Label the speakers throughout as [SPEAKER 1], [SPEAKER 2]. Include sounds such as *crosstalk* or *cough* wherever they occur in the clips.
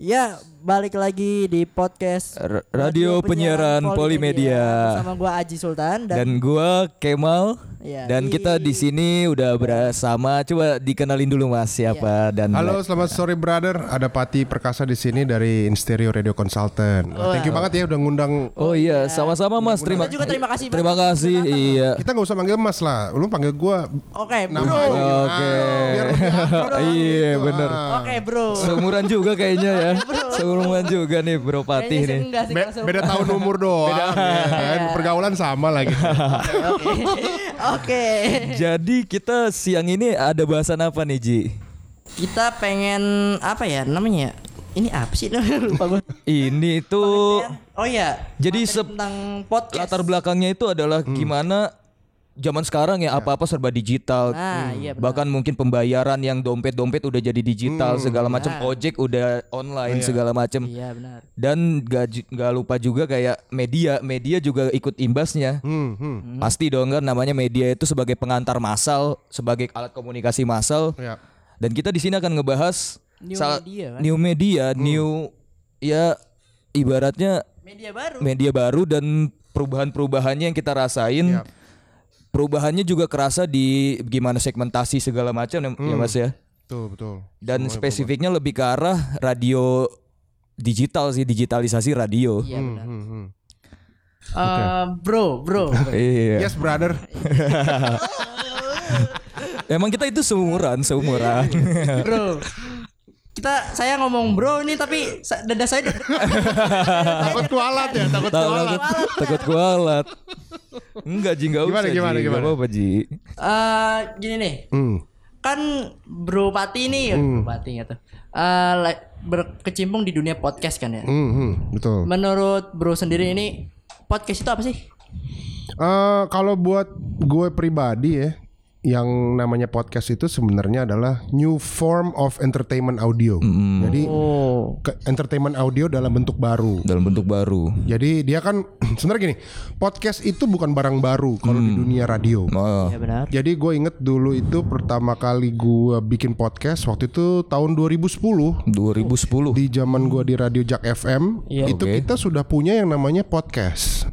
[SPEAKER 1] Ya, balik lagi di podcast
[SPEAKER 2] R- Radio Penyiaran Polimedia.
[SPEAKER 1] Bersama gua Aji Sultan dan,
[SPEAKER 2] Dan gua Kemal
[SPEAKER 1] Ya,
[SPEAKER 2] dan
[SPEAKER 1] di-
[SPEAKER 2] kita di sini udah bersama. Coba dikenalin dulu Mas siapa dan
[SPEAKER 3] Halo, selamat sore brother. Ada Pati Perkasa di sini dari Instereo Radio Consultant. Wah, thank you banget ya udah ngundang.
[SPEAKER 2] Oh iya, sama-sama Mas. Terima
[SPEAKER 1] juga terima kasih
[SPEAKER 2] Terima
[SPEAKER 1] banget.
[SPEAKER 2] kasih. Iya.
[SPEAKER 3] Kita nggak usah manggil Mas lah. Lu panggil gua
[SPEAKER 1] Oke,
[SPEAKER 3] nama
[SPEAKER 1] bro.
[SPEAKER 2] Oke. Iya, bener.
[SPEAKER 1] Oke, bro.
[SPEAKER 2] Seumuran juga kayaknya ya. *laughs* Seumuran juga nih Bro
[SPEAKER 1] sih
[SPEAKER 2] nih.
[SPEAKER 3] Be- beda tahun umur doang. ya kan? Pergaulan sama lah gitu. *laughs*
[SPEAKER 1] Oke. *laughs*
[SPEAKER 2] Jadi kita siang ini ada bahasan apa nih Ji?
[SPEAKER 1] Kita pengen apa ya namanya? ya? Ini apa sih? *laughs* Lupa gua.
[SPEAKER 2] Ini tuh
[SPEAKER 1] Oh iya.
[SPEAKER 2] Jadi
[SPEAKER 1] tentang podcast.
[SPEAKER 2] latar belakangnya itu adalah gimana zaman sekarang ya apa-apa serba digital.
[SPEAKER 1] Nah, iya benar.
[SPEAKER 2] Bahkan mungkin pembayaran yang dompet-dompet udah jadi digital segala macam ojek udah online segala macam.
[SPEAKER 1] Iya, benar.
[SPEAKER 2] Dan gak, gak lupa juga kayak media, media juga ikut imbasnya.
[SPEAKER 3] Hmm, hmm.
[SPEAKER 2] Pasti dong kan namanya media itu sebagai pengantar massal, sebagai alat komunikasi massal.
[SPEAKER 3] Ya.
[SPEAKER 2] Dan kita di sini akan ngebahas
[SPEAKER 1] New
[SPEAKER 2] saat-
[SPEAKER 1] media, kan?
[SPEAKER 2] new media, new ya ibaratnya
[SPEAKER 1] Media baru.
[SPEAKER 2] media baru dan perubahan-perubahannya yang kita rasain.
[SPEAKER 3] Yap.
[SPEAKER 2] Perubahannya juga kerasa di gimana segmentasi segala macam ya, ya Mas ya.
[SPEAKER 3] Betul, betul.
[SPEAKER 2] Dan spesifiknya lebih ke arah radio digital sih, digitalisasi radio.
[SPEAKER 1] Iya, benar.
[SPEAKER 3] Hmm, hmm.
[SPEAKER 1] Eh, bro, bro. *laughs*
[SPEAKER 2] Iya.
[SPEAKER 3] Yes, brother. *laughs*
[SPEAKER 2] Emang kita itu seumuran, seumuran.
[SPEAKER 1] bro. Kita saya ngomong bro ini tapi sa- dada saya *laughs*
[SPEAKER 3] Takut kualat ya, takut kualat.
[SPEAKER 2] takut, kualat. Enggak Ji, enggak
[SPEAKER 3] Gimana,
[SPEAKER 2] usah
[SPEAKER 3] gimana,
[SPEAKER 2] Ji.
[SPEAKER 3] gimana?
[SPEAKER 2] Apa-apa Ji.
[SPEAKER 1] Eh, gini nih.
[SPEAKER 3] Hmm.
[SPEAKER 1] Kan Bro Pati nih, Bro Pati gitu. Eh, like, berkecimpung di dunia podcast kan ya.
[SPEAKER 3] Hmm, hmm, betul.
[SPEAKER 1] Menurut Bro sendiri ini podcast itu apa sih?
[SPEAKER 3] Eh kalau buat gue pribadi ya, yang namanya podcast itu sebenarnya adalah new form of entertainment audio. Jadi
[SPEAKER 1] Oh.
[SPEAKER 3] ke- entertainment audio dalam bentuk baru.
[SPEAKER 2] Dalam bentuk baru.
[SPEAKER 3] Jadi dia kan *clears throat* sebenarnya gini, podcast itu bukan barang baru kalau di dunia radio.
[SPEAKER 2] Oh.
[SPEAKER 1] Ya benar.
[SPEAKER 3] Jadi gue inget dulu itu pertama kali gue bikin podcast waktu itu tahun 2010
[SPEAKER 2] 2010.
[SPEAKER 3] di zaman gue di radio Jack FM
[SPEAKER 1] Iya.
[SPEAKER 3] itu
[SPEAKER 2] Oke.
[SPEAKER 3] kita sudah punya yang namanya podcast.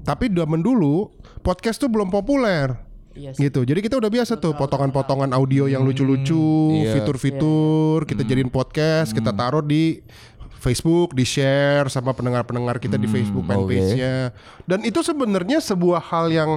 [SPEAKER 3] Tapi zaman dulu podcast tuh belum populer.
[SPEAKER 1] Iya sih.
[SPEAKER 3] gitu. Jadi kita udah biasa tuh potongan-potongan audio yang lucu-lucu,
[SPEAKER 2] Iya.
[SPEAKER 3] fitur-fitur, kita jadiin podcast, kita taruh di Facebook, di share sama pendengar-pendengar kita di Facebook fanpage-nya. Dan itu sebenarnya sebuah hal yang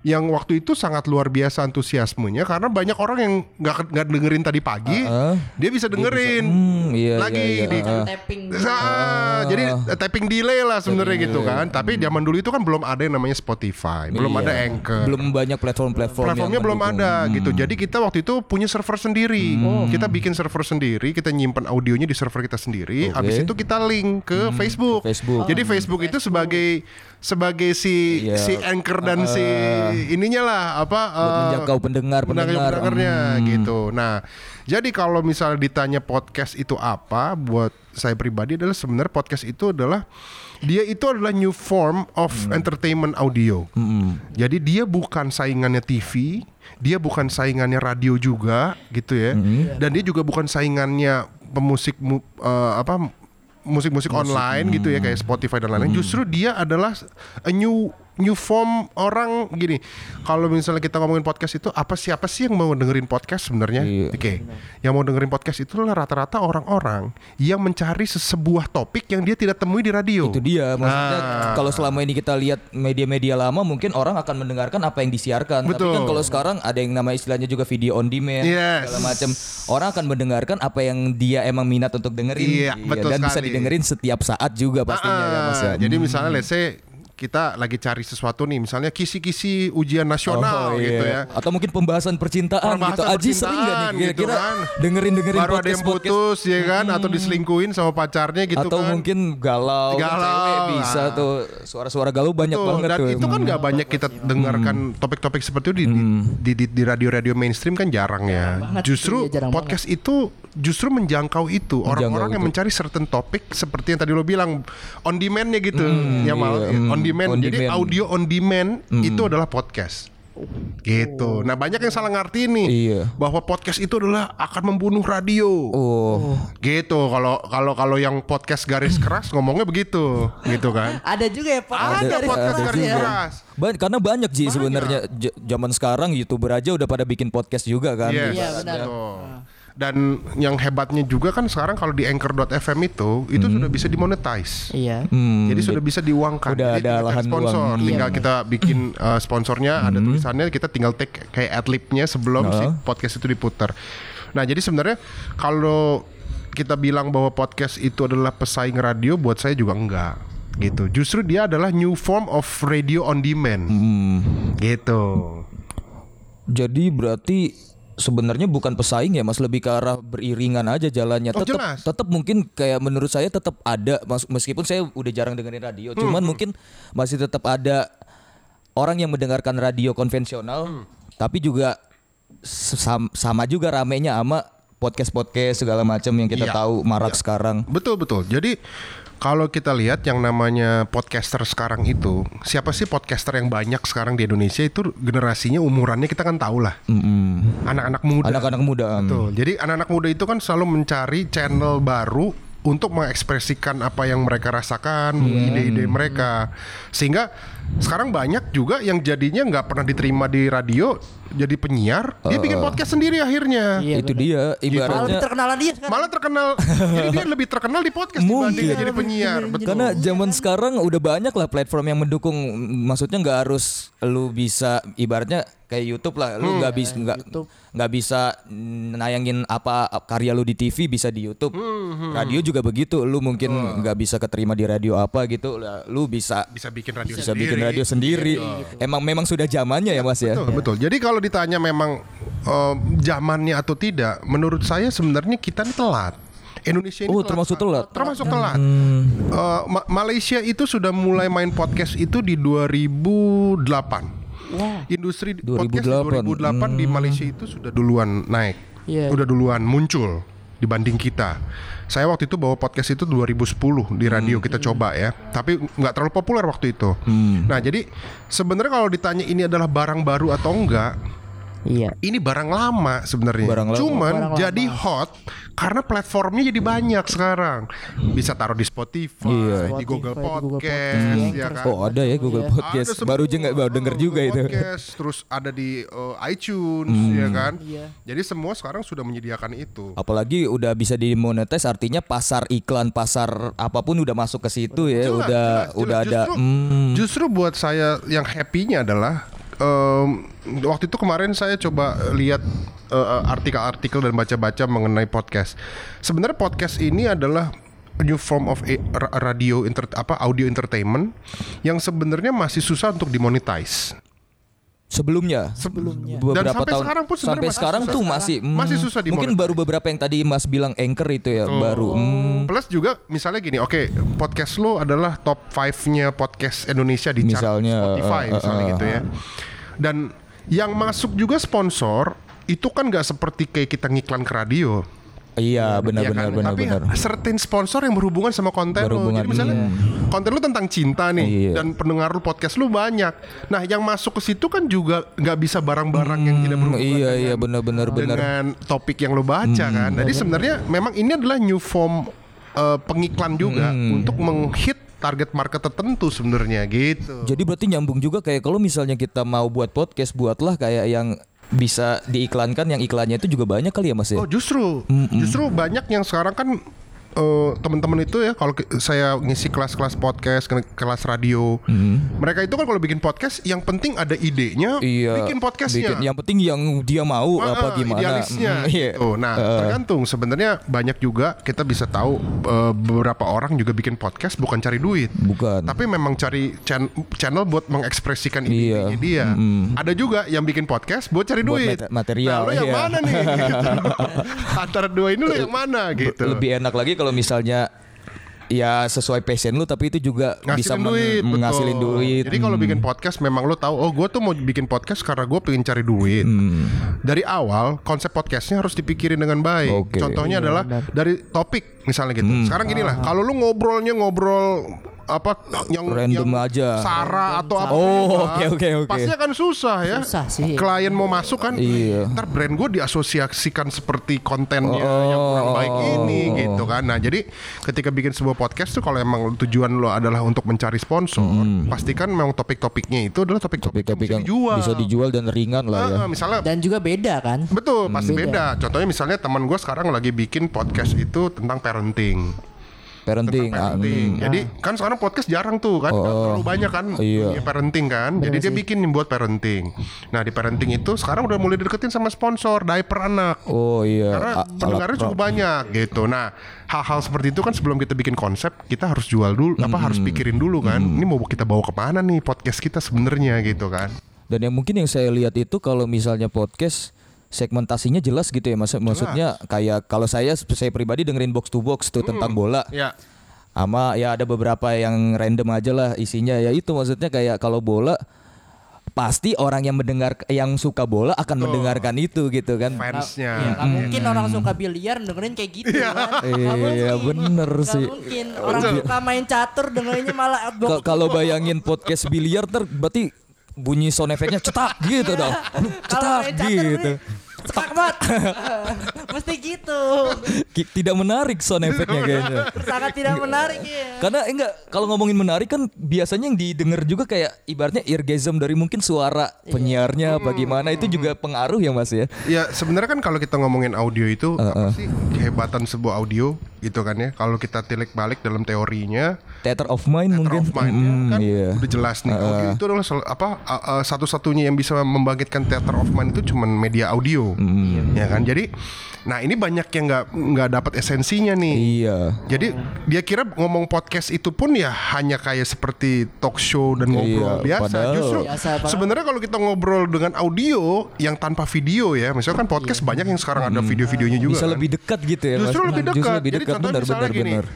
[SPEAKER 3] yang waktu itu sangat luar biasa antusiasmenya karena banyak orang yang nggak nggak dengerin tadi pagi,
[SPEAKER 2] Heeh.
[SPEAKER 3] dia bisa dengerin
[SPEAKER 2] Hmm, iya,
[SPEAKER 3] lagi
[SPEAKER 2] iya, iya.
[SPEAKER 3] di
[SPEAKER 2] Heeh.
[SPEAKER 1] Tapping.
[SPEAKER 3] Ah, jadi tapping delay lah sebenarnya gitu kan. Tapi zaman dulu itu kan belum ada yang namanya Spotify, belum
[SPEAKER 2] Iya.
[SPEAKER 3] ada Anchor.
[SPEAKER 2] Belum banyak platform-platform yang
[SPEAKER 3] Platformnya belum
[SPEAKER 2] mendukung.
[SPEAKER 3] ada gitu. Jadi kita waktu itu punya server sendiri. Kita bikin server sendiri, kita nyimpan audionya di server kita sendiri.
[SPEAKER 2] Oke.
[SPEAKER 3] Habis itu kita link ke Facebook.
[SPEAKER 2] ke Facebook.
[SPEAKER 3] Jadi Facebook itu sebagai sebagai si
[SPEAKER 2] Iya.
[SPEAKER 3] si anchor dan si ininya lah apa eh,
[SPEAKER 2] menjangkau pendengar, pendengar.
[SPEAKER 3] pendengarnya gitu. Nah, jadi kalau misalnya ditanya podcast itu apa, buat saya pribadi adalah sebenarnya podcast itu adalah dia itu adalah new form of entertainment audio.
[SPEAKER 2] Hmm.
[SPEAKER 3] Jadi dia bukan saingannya TV, dia bukan saingannya radio juga gitu ya. Dan dia juga bukan saingannya pemusik mu- eh, apa musik-musik online gitu ya kayak Spotify dan lain-lain. Justru dia adalah a new new form orang gini. Kalau misalnya kita ngomongin podcast itu apa siapa sih yang mau dengerin podcast sebenarnya?
[SPEAKER 2] Iya.
[SPEAKER 3] Oke. Yang mau dengerin podcast itu rata-rata orang-orang yang mencari sebuah topik yang dia tidak temui di radio.
[SPEAKER 2] Itu dia maksudnya
[SPEAKER 3] Ah.
[SPEAKER 2] kalau selama ini kita lihat media-media lama mungkin orang akan mendengarkan apa yang disiarkan. Tapi
[SPEAKER 3] Betul.
[SPEAKER 2] kan kalau sekarang ada yang nama istilahnya juga video on demand
[SPEAKER 3] Yes.
[SPEAKER 2] segala macam. Orang akan mendengarkan apa yang dia emang minat untuk dengerin.
[SPEAKER 3] Iya, betul
[SPEAKER 2] dan bisa
[SPEAKER 3] sekali.
[SPEAKER 2] didengerin setiap saat juga pastinya ya
[SPEAKER 3] Ah,
[SPEAKER 2] Mas ya.
[SPEAKER 3] Jadi misalnya let's say kita lagi cari sesuatu nih, misalnya kisi-kisi ujian nasional
[SPEAKER 2] Oh, iya.
[SPEAKER 3] gitu ya.
[SPEAKER 2] Atau mungkin pembahasan percintaan gitu.
[SPEAKER 3] Pembahasan
[SPEAKER 2] Aji sering gak nih
[SPEAKER 3] percintaan gitu
[SPEAKER 2] kira-kira
[SPEAKER 3] kan.
[SPEAKER 2] dengerin dengerin
[SPEAKER 3] Baru ada yang
[SPEAKER 2] podcast
[SPEAKER 3] putus ya kan atau diselingkuhin sama pacarnya gitu
[SPEAKER 2] atau
[SPEAKER 3] kan.
[SPEAKER 2] mungkin galau,
[SPEAKER 3] Galau,
[SPEAKER 2] cewek bisa
[SPEAKER 3] nah.
[SPEAKER 2] tuh suara-suara galau banyak
[SPEAKER 3] Betul,
[SPEAKER 2] banget
[SPEAKER 3] dan
[SPEAKER 2] tuh.
[SPEAKER 3] itu kan nggak banyak kita dengarkan topik-topik seperti itu di, di, di, di radio-radio mainstream kan jarang ya.
[SPEAKER 1] banget,
[SPEAKER 3] Justru
[SPEAKER 1] iya, jarang
[SPEAKER 3] podcast itu justru menjangkau itu orang-orang yang
[SPEAKER 2] itu.
[SPEAKER 3] mencari certain topik seperti yang tadi lo bilang on demandnya gitu, yang malah
[SPEAKER 2] iya,
[SPEAKER 3] on
[SPEAKER 2] mm,
[SPEAKER 3] demand.
[SPEAKER 2] on
[SPEAKER 3] Jadi
[SPEAKER 2] demand.
[SPEAKER 3] audio on demand itu adalah podcast. Gitu. Nah, banyak yang salah ngerti nih
[SPEAKER 2] Iya.
[SPEAKER 3] bahwa podcast itu adalah akan membunuh radio.
[SPEAKER 2] Oh,
[SPEAKER 3] Gitu. Kalau kalau kalau yang podcast garis keras *laughs* ngomongnya begitu, gitu kan.
[SPEAKER 1] Ada juga ya Pak.
[SPEAKER 3] Ada
[SPEAKER 1] Garis
[SPEAKER 3] podcast
[SPEAKER 1] keras
[SPEAKER 3] garis
[SPEAKER 1] ya.
[SPEAKER 3] keras.
[SPEAKER 2] Ba- karena banyak sih sebenarnya zaman sekarang youtuber aja udah pada bikin podcast juga kan.
[SPEAKER 3] Yes,
[SPEAKER 1] Iya, benar.
[SPEAKER 3] betul. Dan yang hebatnya juga kan sekarang kalau di anchor.fm itu itu sudah bisa dimonetize.
[SPEAKER 1] Iya.
[SPEAKER 2] Hmm,
[SPEAKER 3] Jadi sudah bisa diuangkan.
[SPEAKER 2] Udah
[SPEAKER 3] Jadi
[SPEAKER 2] ada lahan
[SPEAKER 3] sponsor.
[SPEAKER 2] luang. Hmm.
[SPEAKER 3] Tinggal kita bikin uh, *clears throat* sponsornya ada tulisannya kita tinggal take kayak adlibnya sebelum si
[SPEAKER 2] Heeh.
[SPEAKER 3] podcast itu diputar. Nah, jadi sebenarnya kalau kita bilang bahwa podcast itu adalah pesaing radio buat saya juga enggak gitu. Justru dia adalah new form of radio on demand.
[SPEAKER 2] Hmm.
[SPEAKER 3] Gitu.
[SPEAKER 2] Jadi berarti sebenarnya bukan pesaing ya Mas lebih ke arah beriringan aja jalannya.
[SPEAKER 3] Oh,
[SPEAKER 2] Tetap
[SPEAKER 3] jelas.
[SPEAKER 2] tetap mungkin kayak menurut saya tetap ada mas- meskipun saya udah jarang dengerin radio,
[SPEAKER 3] Hmm,
[SPEAKER 2] cuman mungkin masih tetap ada orang yang mendengarkan radio konvensional
[SPEAKER 3] Hmm.
[SPEAKER 2] tapi juga sam- sama juga ramenya sama podcast-podcast segala macam yang kita
[SPEAKER 3] Iya,
[SPEAKER 2] tahu marak
[SPEAKER 3] iya.
[SPEAKER 2] sekarang.
[SPEAKER 3] Betul betul. Jadi kalau kita lihat yang namanya podcaster sekarang itu, siapa sih podcaster yang banyak sekarang di Indonesia itu generasinya umurannya kita kan tahu lah.
[SPEAKER 2] Mm-mm.
[SPEAKER 3] Anak-anak muda.
[SPEAKER 2] Anak-anak muda. mm.
[SPEAKER 3] Betul. Jadi anak-anak muda itu kan selalu mencari channel baru untuk mengekspresikan apa yang mereka rasakan, ide-ide mereka. Sehingga sekarang banyak juga yang jadinya nggak pernah diterima di radio, jadi penyiar, dia bikin podcast sendiri akhirnya.
[SPEAKER 1] Iya,
[SPEAKER 2] itu dia
[SPEAKER 1] Malah lebih
[SPEAKER 2] ibaratnya
[SPEAKER 1] terkenalan dia sekarang.
[SPEAKER 3] Malah terkenal, jadi dia lebih terkenal di podcast dibanding
[SPEAKER 2] Mungkin.
[SPEAKER 3] jadi penyiar. Betul.
[SPEAKER 2] Karena zaman sekarang udah banyak lah platform yang mendukung. Maksudnya nggak harus lu bisa ibaratnya kayak YouTube lah. Lu nggak bisa nggak nggak bisa nayangin apa karya lu di TV bisa di YouTube. Radio juga begitu. Lu mungkin nggak bisa keterima di radio apa gitu. Lu bisa
[SPEAKER 3] bisa bikin radio
[SPEAKER 2] bisa
[SPEAKER 3] sendiri.
[SPEAKER 2] bikin radio sendiri. Emang memang sudah zamannya ya Mas ya.
[SPEAKER 3] Betul, betul. Jadi kalau ditanya memang eh, zamannya atau tidak, menurut saya sebenarnya kita ini telat. Indonesia ini
[SPEAKER 2] Oh, termasuk telat. Hmm.
[SPEAKER 3] Termasuk telat. Eh, Ma- Malaysia itu sudah mulai main podcast itu di 2008.
[SPEAKER 1] Wah.
[SPEAKER 3] Industri
[SPEAKER 2] 2008.
[SPEAKER 3] podcast di 2008 di Malaysia itu sudah duluan naik.
[SPEAKER 1] Iya.
[SPEAKER 3] Udah duluan muncul dibanding kita. Saya waktu itu bawa podcast itu 2010 di radio kita coba ya. Tapi nggak terlalu populer waktu itu. Nah, jadi sebenarnya kalau ditanya ini adalah barang baru atau enggak,
[SPEAKER 1] Iya.
[SPEAKER 3] ini barang lama sebenarnya.
[SPEAKER 2] Barang lama.
[SPEAKER 3] Cuman
[SPEAKER 1] Barang lama.
[SPEAKER 3] jadi hot karena platformnya jadi banyak sekarang. Bisa taruh di Spotify,
[SPEAKER 2] Iya.
[SPEAKER 3] di Google
[SPEAKER 1] Spotify, di Google
[SPEAKER 3] Podcast,
[SPEAKER 1] Podcast,
[SPEAKER 3] ya kan.
[SPEAKER 2] Oh ada ya Google
[SPEAKER 1] Iya.
[SPEAKER 2] Podcast.
[SPEAKER 3] Ada.
[SPEAKER 2] Baru aja nggak baru denger
[SPEAKER 3] Oh,
[SPEAKER 2] juga
[SPEAKER 3] Google
[SPEAKER 2] itu.
[SPEAKER 3] Podcast, terus ada di uh, iTunes ya kan.
[SPEAKER 1] Iya.
[SPEAKER 3] Jadi semua sekarang sudah menyediakan itu.
[SPEAKER 2] Apalagi udah bisa dimonetize artinya pasar iklan pasar apa pun udah masuk ke situ ya
[SPEAKER 3] Jelas,
[SPEAKER 2] udah
[SPEAKER 3] jelas,
[SPEAKER 2] udah
[SPEAKER 3] jelas.
[SPEAKER 2] ada
[SPEAKER 3] Justru,
[SPEAKER 2] hmm,
[SPEAKER 3] justru buat saya yang happy-nya adalah em, waktu itu kemarin saya coba lihat eh, artikel-artikel dan baca-baca mengenai podcast. Sebenarnya podcast ini adalah new form of a- radio enter, apa audio entertainment yang sebenarnya masih susah untuk dimonetize.
[SPEAKER 2] sebelumnya
[SPEAKER 1] Sebelumnya.
[SPEAKER 2] beberapa
[SPEAKER 3] Dan sampai
[SPEAKER 2] tahun
[SPEAKER 3] sekarang pun sebenarnya
[SPEAKER 2] sampai
[SPEAKER 3] masih
[SPEAKER 2] sekarang
[SPEAKER 3] susah.
[SPEAKER 2] tuh masih hmm,
[SPEAKER 3] Masih susah
[SPEAKER 2] mungkin
[SPEAKER 3] dimonetize.
[SPEAKER 2] baru beberapa yang tadi Mas bilang anchor itu ya baru hmm,
[SPEAKER 3] Plus juga misalnya gini, oke podcast lo adalah top 5-nya podcast Indonesia di chart
[SPEAKER 2] Misalnya,
[SPEAKER 3] Spotify
[SPEAKER 2] uh, uh,
[SPEAKER 3] misalnya
[SPEAKER 2] uh,
[SPEAKER 3] gitu ya. Dan yang masuk juga sponsor itu kan nggak seperti kayak kita ngiklan ke radio.
[SPEAKER 2] iya benar
[SPEAKER 3] ya
[SPEAKER 2] benar
[SPEAKER 3] kan?
[SPEAKER 2] benar
[SPEAKER 3] Tapi
[SPEAKER 2] benar
[SPEAKER 3] certain sponsor yang berhubungan sama konten lo.
[SPEAKER 2] Berhubungan,
[SPEAKER 3] Jadi misalnya konten lu tentang cinta nih
[SPEAKER 2] Iya.
[SPEAKER 3] dan pendengar lu podcast lu banyak. Nah, yang masuk ke situ kan juga nggak bisa barang-barang yang tidak
[SPEAKER 2] Hmm,
[SPEAKER 3] berhubungan
[SPEAKER 2] iya
[SPEAKER 3] dengan
[SPEAKER 2] iya benar benar benar
[SPEAKER 3] dengan topik yang lo baca
[SPEAKER 2] Hmm.
[SPEAKER 3] kan. Jadi sebenarnya memang ini adalah new form uh, pengiklan juga
[SPEAKER 2] Hmm.
[SPEAKER 3] untuk menghit target market tertentu sebenarnya gitu.
[SPEAKER 2] Jadi berarti nyambung juga kayak kalau misalnya kita mau buat podcast buatlah kayak yang bisa diiklankan yang iklannya itu juga banyak kali ya Mas ya?
[SPEAKER 3] Oh justru, justru banyak yang sekarang kan eh, teman-teman itu ya kalau saya ngisi kelas-kelas podcast, ke- kelas radio, mereka itu kan kalau bikin podcast yang penting ada idenya,
[SPEAKER 2] Iya.
[SPEAKER 3] bikin podcastnya.
[SPEAKER 2] bikin- yang penting yang dia mau
[SPEAKER 3] Ah,
[SPEAKER 2] apa gimana.
[SPEAKER 3] idealisnya
[SPEAKER 2] Mm, iya.
[SPEAKER 3] gitu. Nah,
[SPEAKER 2] Eh,
[SPEAKER 3] tergantung sebenarnya banyak juga kita bisa tahu eh, beberapa orang juga bikin podcast bukan cari duit.
[SPEAKER 2] bukan.
[SPEAKER 3] Tapi memang cari chan- channel buat mengekspresikan
[SPEAKER 2] Iya.
[SPEAKER 3] ide dia.
[SPEAKER 2] Mm-mm.
[SPEAKER 3] Ada juga yang bikin podcast buat cari
[SPEAKER 2] Buat
[SPEAKER 3] duit.
[SPEAKER 2] mate- material,
[SPEAKER 3] Nah, lo yang
[SPEAKER 2] iya.
[SPEAKER 3] mana nih? *laughs* Gitu. Antara dua ini lo yang mana gitu.
[SPEAKER 2] Lebih enak lagi kalau misalnya ya sesuai passion lu tapi itu juga bisa
[SPEAKER 3] ngasilin
[SPEAKER 2] men-
[SPEAKER 3] duit, betul.
[SPEAKER 2] menghasilin duit.
[SPEAKER 3] Jadi kalau
[SPEAKER 2] Hmm.
[SPEAKER 3] bikin podcast memang lo tahu, oh gue tuh mau bikin podcast karena gue pengen cari duit.
[SPEAKER 2] Hmm.
[SPEAKER 3] Dari awal konsep podcastnya harus dipikirin dengan baik.
[SPEAKER 2] Oke.
[SPEAKER 3] Contohnya adalah dari topik misalnya gitu.
[SPEAKER 2] Hmm.
[SPEAKER 3] Sekarang gini lah, kalau lu ngobrolnya ngobrol apa yang
[SPEAKER 2] Random
[SPEAKER 3] yang
[SPEAKER 2] aja.
[SPEAKER 3] Sarah atau apa
[SPEAKER 2] Oh,
[SPEAKER 3] juga,
[SPEAKER 2] oke, oke, oke.
[SPEAKER 3] pasti akan susah ya
[SPEAKER 1] Susah sih.
[SPEAKER 3] klien mau masuk kan
[SPEAKER 2] Iya.
[SPEAKER 3] ntar brand gue diasosiasikan seperti kontennya
[SPEAKER 2] Oh,
[SPEAKER 3] yang kurang baik
[SPEAKER 2] oh,
[SPEAKER 3] ini
[SPEAKER 2] oh.
[SPEAKER 3] gitu kan nah jadi ketika bikin sebuah podcast tuh kalau emang tujuan lo adalah untuk mencari sponsor pastikan memang topik-topiknya itu adalah topik-topik, yang
[SPEAKER 2] yang
[SPEAKER 3] bisa dijual
[SPEAKER 2] bisa dijual dan ringan lah ya.
[SPEAKER 3] Misalnya
[SPEAKER 1] Dan juga beda kan?
[SPEAKER 3] Betul, pasti beda. Contohnya misalnya teman gue sekarang lagi bikin podcast itu tentang parenting.
[SPEAKER 2] Parenting. ah,
[SPEAKER 3] Parenting.
[SPEAKER 2] mm.
[SPEAKER 3] Jadi kan sekarang podcast jarang tuh kan, nggak terlalu banyak kan
[SPEAKER 2] Iya.
[SPEAKER 3] dunia parenting kan. Jadi dia bikin nih buat parenting. Nah di parenting itu sekarang udah mulai deketin sama sponsor diaper anak.
[SPEAKER 2] Oh iya.
[SPEAKER 3] Karena
[SPEAKER 2] A-
[SPEAKER 3] pendengarnya cukup banyak gitu. Nah hal-hal seperti itu kan sebelum kita bikin konsep kita harus jual dulu, apa harus pikirin dulu kan. Ini mau kita bawa ke mana nih podcast kita sebenarnya gitu kan.
[SPEAKER 2] Dan yang mungkin yang saya lihat itu kalau misalnya podcast segmentasinya jelas gitu ya Mas. Maksudnya kayak kalau saya saya pribadi dengerin box to box tuh tentang bola.
[SPEAKER 3] Ya.
[SPEAKER 2] Sama ya ada beberapa yang random aja lah isinya ya itu maksudnya kayak kalau bola pasti orang yang mendengar yang suka bola akan mendengarkan itu gitu kan.
[SPEAKER 3] Fansnya.
[SPEAKER 1] Ya, nggak mungkin orang suka biliar dengerin kayak gitu kan. *laughs* Nggak
[SPEAKER 2] Iya
[SPEAKER 1] mungkin.
[SPEAKER 2] bener
[SPEAKER 1] Nggak
[SPEAKER 2] sih.
[SPEAKER 1] mungkin orang suka main catur dengerinnya malah
[SPEAKER 2] Kalau bayangin podcast biliar ter berarti bunyi sound efeknya cetak gitu dong. *laughs* Cetak gitu.
[SPEAKER 1] nih, cepak banget. *laughs* Mesti gitu.
[SPEAKER 2] Tidak menarik sound efeknya kayaknya.
[SPEAKER 1] Sangat tidak menarik ya.
[SPEAKER 2] Karena enggak kalau ngomongin menarik kan biasanya yang didengar juga kayak ibaratnya eargasm dari mungkin suara penyiarnya apa gimana itu juga pengaruh ya Mas ya.
[SPEAKER 3] Ya sebenarnya kan kalau kita ngomongin audio itu apa sih kehebatan sebuah audio gitu kan ya. Kalau kita tilik balik dalam teorinya
[SPEAKER 2] Theater of mind mungkin.
[SPEAKER 3] of mind
[SPEAKER 2] Mm,
[SPEAKER 3] kan
[SPEAKER 2] iya.
[SPEAKER 3] udah jelas nih audio itu adalah apa uh, uh, satu-satunya yang bisa membangkitkan theater of mind itu cuman media audio. Ya kan. Jadi nah ini banyak yang nggak nggak dapat esensinya nih.
[SPEAKER 2] Iya.
[SPEAKER 3] Jadi dia kira ngomong podcast itu pun ya hanya kayak seperti talk show dan ngobrol
[SPEAKER 2] Iya,
[SPEAKER 3] biasa.
[SPEAKER 2] padahal-
[SPEAKER 3] Justru sebenarnya kalau kita ngobrol dengan audio yang tanpa video ya, misalkan podcast banyak yang sekarang ada video-videonya juga.
[SPEAKER 2] Bisa
[SPEAKER 3] kan.
[SPEAKER 2] lebih dekat gitu ya Mas.
[SPEAKER 3] Justru lebih dekat.
[SPEAKER 2] Justru lebih
[SPEAKER 3] Jadi
[SPEAKER 2] dekat
[SPEAKER 3] contohnya
[SPEAKER 2] benar
[SPEAKER 3] misalnya
[SPEAKER 2] benar
[SPEAKER 3] gini,
[SPEAKER 2] benar.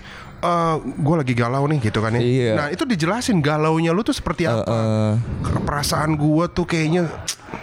[SPEAKER 3] Gue lagi galau nih gitu kan ya.
[SPEAKER 2] Iya.
[SPEAKER 3] Nah itu dijelasin galaunya lu tuh seperti apa.
[SPEAKER 2] Eh,
[SPEAKER 3] Perasaan gue tuh kayaknya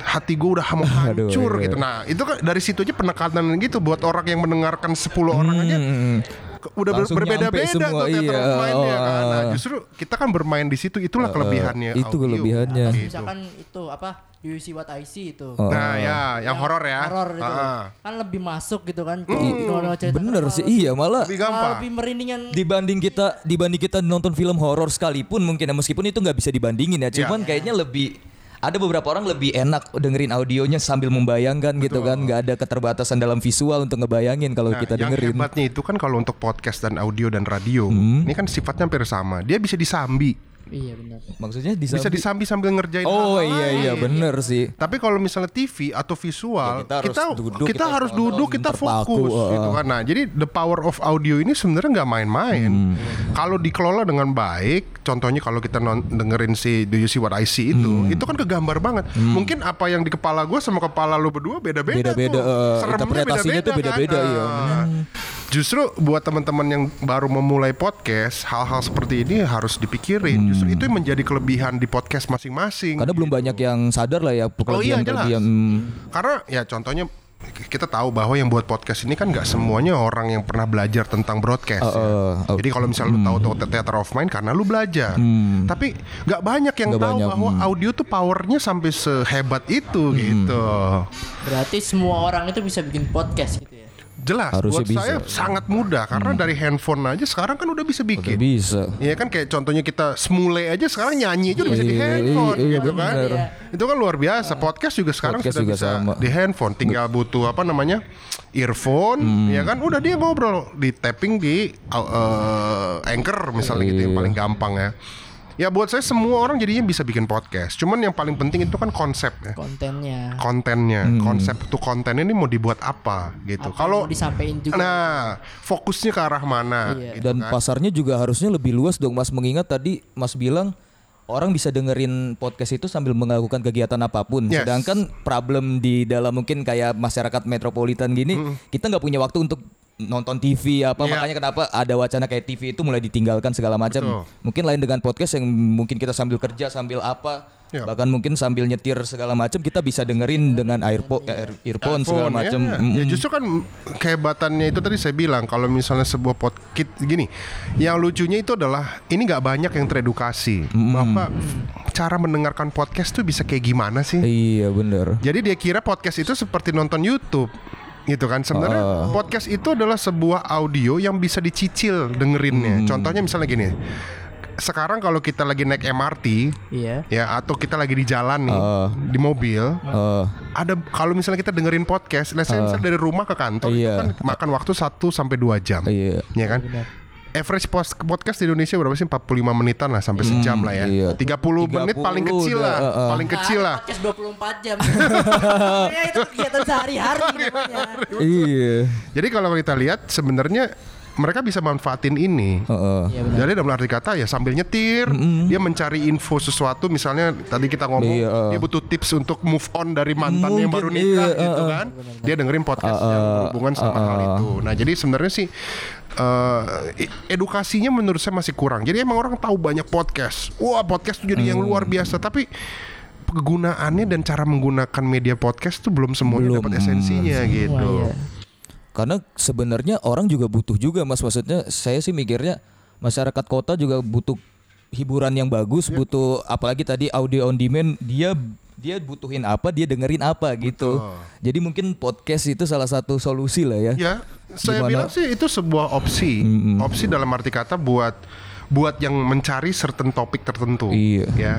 [SPEAKER 3] hati gue udah mau *laughs*
[SPEAKER 2] Aduh,
[SPEAKER 3] hancur
[SPEAKER 2] iya.
[SPEAKER 3] gitu. Nah itu kan dari situ aja penekanan gitu buat orang yang mendengarkan 10 orang aja ke- udah ber- berbeda-beda tuh theater
[SPEAKER 2] iya.
[SPEAKER 3] of mind-nya kan. Nah,
[SPEAKER 2] Oh.
[SPEAKER 3] justru kita kan bermain di situ itulah kelebihannya
[SPEAKER 2] itu
[SPEAKER 3] audio.
[SPEAKER 2] kelebihannya.
[SPEAKER 3] Gitu.
[SPEAKER 1] Misalkan itu apa? You see what I see itu.
[SPEAKER 2] Oh.
[SPEAKER 3] Nah ya, yang horor ya.
[SPEAKER 1] Horor itu.
[SPEAKER 3] Ah,
[SPEAKER 1] Kan lebih masuk gitu kan. Kalau cerita
[SPEAKER 2] Bener
[SPEAKER 1] kan
[SPEAKER 2] sih iya malah
[SPEAKER 3] lebih
[SPEAKER 1] malah
[SPEAKER 3] gampang.
[SPEAKER 1] lebih merindingan.
[SPEAKER 2] dibanding kita dibanding kita nonton film horor sekalipun mungkin ya meskipun itu nggak bisa dibandingin ya cuman kayaknya lebih ada beberapa orang lebih enak dengerin audionya sambil membayangkan gitu kan. Nggak ada keterbatasan dalam visual untuk ngebayangin kalau
[SPEAKER 3] Nah,
[SPEAKER 2] kita
[SPEAKER 3] yang
[SPEAKER 2] dengerin.
[SPEAKER 3] hebatnya itu kan kalau untuk podcast dan audio dan radio,
[SPEAKER 2] Hmm.
[SPEAKER 3] ini kan sifatnya hampir sama. Dia bisa disambi,
[SPEAKER 1] Iya benar.
[SPEAKER 2] maksudnya
[SPEAKER 3] bisa
[SPEAKER 2] disambi-
[SPEAKER 3] disambi sambil ngerjain.
[SPEAKER 2] oh
[SPEAKER 3] hal
[SPEAKER 2] iya
[SPEAKER 3] lain.
[SPEAKER 2] iya bener sih
[SPEAKER 3] Tapi kalau misalnya TV atau visual,
[SPEAKER 2] Ya, kita
[SPEAKER 3] kita
[SPEAKER 2] harus duduk,
[SPEAKER 3] kita,
[SPEAKER 2] kita
[SPEAKER 3] harus duduk, kita fokus
[SPEAKER 2] uh.
[SPEAKER 3] gitu kan. Nah, jadi the power of audio ini sebenarnya nggak main-main.
[SPEAKER 2] Hmm.
[SPEAKER 3] Kalau dikelola dengan baik, contohnya kalau kita non- dengerin si Do You See What I See itu,
[SPEAKER 2] Hmm.
[SPEAKER 3] itu kan kegambar banget. Mungkin apa yang di kepala gue sama kepala lu berdua beda-beda.
[SPEAKER 2] Beda-beda,
[SPEAKER 3] tuh.
[SPEAKER 2] uh,
[SPEAKER 3] Seremnya
[SPEAKER 2] interpretasinya tuh beda-beda,
[SPEAKER 3] kan?
[SPEAKER 2] iya.
[SPEAKER 3] Ah. Justru buat teman-teman yang baru memulai podcast, hal-hal seperti ini harus dipikirin. Justru itu yang menjadi kelebihan di podcast masing-masing.
[SPEAKER 2] karena belum banyak yang sadar lah ya
[SPEAKER 3] Oh iya,
[SPEAKER 2] kelebihan
[SPEAKER 3] jelas.
[SPEAKER 2] kelebihan
[SPEAKER 3] Karena ya contohnya kita tahu bahwa yang buat podcast ini kan nggak semuanya orang yang pernah belajar tentang broadcast. ya.
[SPEAKER 2] uh, uh,
[SPEAKER 3] Jadi kalau misalnya lu tahu theater of mind karena lu belajar. Tapi nggak banyak yang
[SPEAKER 2] Nggak
[SPEAKER 3] tahu
[SPEAKER 2] banyak,
[SPEAKER 3] bahwa audio tuh powernya sampai sehebat itu gitu.
[SPEAKER 1] Berarti semua orang itu bisa bikin podcast gitu ya.
[SPEAKER 3] Jelas
[SPEAKER 2] Harusnya
[SPEAKER 3] buat saya
[SPEAKER 2] bisa.
[SPEAKER 3] sangat mudah karena dari handphone aja sekarang kan udah bisa
[SPEAKER 2] udah
[SPEAKER 3] bikin.
[SPEAKER 2] bisa
[SPEAKER 3] Iya kan kayak contohnya kita semule aja sekarang nyanyi aja udah bisa di
[SPEAKER 2] Iya,
[SPEAKER 3] handphone
[SPEAKER 2] iya,
[SPEAKER 3] gitu kan.
[SPEAKER 2] bener.
[SPEAKER 3] Itu kan luar biasa. Podcast juga sekarang
[SPEAKER 2] Podcast
[SPEAKER 3] sudah
[SPEAKER 2] juga
[SPEAKER 3] bisa
[SPEAKER 2] sama.
[SPEAKER 3] di handphone. Tinggal butuh apa namanya? earphone
[SPEAKER 2] Hmm.
[SPEAKER 3] ya kan udah dia ngobrol di tapping di uh, Anchor misalnya gitu
[SPEAKER 2] Iya.
[SPEAKER 3] yang paling gampang ya. Ya buat saya semua orang jadinya bisa bikin podcast. Cuman yang paling penting itu kan konsep ya.
[SPEAKER 1] Kontennya.
[SPEAKER 3] Kontennya,
[SPEAKER 2] Hmm.
[SPEAKER 3] konsep tuh konten ini mau dibuat apa gitu. Kalau
[SPEAKER 1] disampaikan juga.
[SPEAKER 3] nah, fokusnya ke arah mana
[SPEAKER 1] Iya.
[SPEAKER 3] gitu
[SPEAKER 2] dan
[SPEAKER 3] kan.
[SPEAKER 2] pasarnya juga harusnya lebih luas dong Mas mengingat tadi Mas bilang orang bisa dengerin podcast itu sambil melakukan kegiatan apa pun
[SPEAKER 3] Yes.
[SPEAKER 2] sedangkan problem di dalam mungkin kayak masyarakat metropolitan gini kita nggak punya waktu untuk nonton TV apa
[SPEAKER 3] Iya.
[SPEAKER 2] makanya kenapa ada wacana kayak TV itu mulai ditinggalkan segala macam mungkin lain dengan podcast yang mungkin kita sambil kerja sambil apa
[SPEAKER 3] Ya.
[SPEAKER 2] Bahkan mungkin sambil nyetir segala macam kita bisa dengerin dengan earpo- eh, earphone segala macam.
[SPEAKER 3] ya.
[SPEAKER 2] Mm-mm.
[SPEAKER 3] Ya justru kan kehebatannya itu tadi saya bilang kalau misalnya sebuah podcast gini, yang lucunya itu adalah ini nggak banyak yang teredukasi bahwa cara mendengarkan podcast tuh bisa kayak gimana sih?
[SPEAKER 2] Iya bener.
[SPEAKER 3] Jadi dia kira podcast itu seperti nonton YouTube gitu kan sebenarnya podcast itu adalah sebuah audio yang bisa dicicil dengerinnya. Contohnya misalnya gini. Sekarang kalau kita lagi naik MRT
[SPEAKER 1] Iya.
[SPEAKER 3] ya atau kita lagi di jalan nih di mobil
[SPEAKER 2] Eh,
[SPEAKER 3] ada kalau misalnya kita dengerin podcast, say misalnya dari rumah ke kantor itu
[SPEAKER 2] Iya.
[SPEAKER 3] kan makan waktu 1 sampai 2 jam.
[SPEAKER 2] Iya.
[SPEAKER 3] Ya kan? Average post, podcast di Indonesia berapa sih? 45 menitan lah sampai sejam lah ya.
[SPEAKER 2] iya.
[SPEAKER 3] 30, menit
[SPEAKER 2] 30
[SPEAKER 3] paling kecil
[SPEAKER 2] udah,
[SPEAKER 3] lah,
[SPEAKER 2] uh, uh.
[SPEAKER 3] paling kecil lah.
[SPEAKER 1] Podcast 24 jam. *laughs* ya itu kegiatan sehari-hari
[SPEAKER 2] iya.
[SPEAKER 3] Jadi kalau kita lihat sebenarnya mereka bisa manfaatin ini.
[SPEAKER 2] Heeh.
[SPEAKER 1] Iya benar.
[SPEAKER 3] Jadi dalam arti kata ya sambil nyetir, dia mencari info sesuatu misalnya tadi kita ngomong
[SPEAKER 2] Iya, uh.
[SPEAKER 3] dia butuh tips untuk move on dari mantannya yang
[SPEAKER 2] Mungkin,
[SPEAKER 3] baru nikah
[SPEAKER 2] iya,
[SPEAKER 3] gitu
[SPEAKER 2] uh, uh.
[SPEAKER 3] kan. Dia dengerin podcast
[SPEAKER 2] Uh,
[SPEAKER 3] yang
[SPEAKER 2] uh,
[SPEAKER 3] berhubungan sama
[SPEAKER 2] uh,
[SPEAKER 3] hal
[SPEAKER 2] uh.
[SPEAKER 3] itu. Nah, jadi sebenarnya sih eh, edukasinya menurut saya masih kurang. Jadi emang orang tahu banyak podcast. Wah, podcast tuh jadi yang
[SPEAKER 2] Hmm.
[SPEAKER 3] luar biasa, tapi kegunaannya dan cara menggunakan media podcast tuh belum semuanya
[SPEAKER 2] Belum.
[SPEAKER 3] dapat esensinya gitu.
[SPEAKER 1] Wah, iya.
[SPEAKER 2] Karena sebenarnya orang juga butuh juga mas maksudnya saya sih mikirnya masyarakat kota juga butuh hiburan yang bagus,
[SPEAKER 3] Ya.
[SPEAKER 2] butuh apalagi tadi audio on demand dia dia butuhin apa dia dengerin apa gitu. Jadi mungkin podcast itu salah satu solusi lah ya.
[SPEAKER 3] Ya, saya
[SPEAKER 2] Gimana?
[SPEAKER 3] bilang sih itu sebuah opsi. Opsi dalam arti kata buat buat yang mencari certain topik tertentu.
[SPEAKER 2] Iya.
[SPEAKER 3] Ya.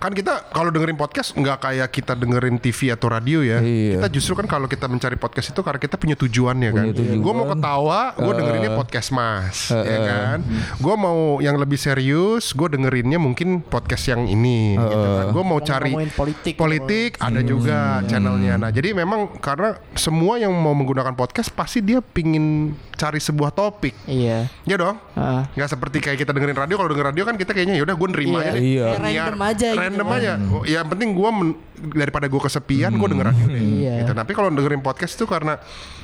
[SPEAKER 3] Kan kita kalau dengerin podcast nggak kayak kita dengerin TV atau radio ya.
[SPEAKER 2] Iya.
[SPEAKER 3] Kita justru kan kalau kita mencari podcast itu karena kita punya tujuannya kan.
[SPEAKER 2] Punya tujuan.
[SPEAKER 3] Gue mau ketawa, gue dengerinnya podcast Mas, ya kan. Gue mau yang lebih serius, gue dengerinnya mungkin podcast yang ini. gitu kan. Gue mau cari
[SPEAKER 1] ngomongin politik.
[SPEAKER 3] politik ada juga channelnya. Nah, jadi memang karena semua yang mau menggunakan podcast pasti dia pingin cari sebuah topik.
[SPEAKER 1] Iya.
[SPEAKER 3] Ya dong.
[SPEAKER 1] Ah.
[SPEAKER 3] Nggak seperti kayak kita dengerin radio. Kalau dengerin radio kan kita kayaknya yaudah gue nerima
[SPEAKER 1] Iya.
[SPEAKER 3] aja deh.
[SPEAKER 2] Iya.
[SPEAKER 1] Kayak random aja gitu
[SPEAKER 3] Random aja. Oh, Yang penting gue daripada gue kesepian, gue denger radio deh.
[SPEAKER 1] Iya.
[SPEAKER 3] Gitu. Tapi kalau dengerin podcast itu karena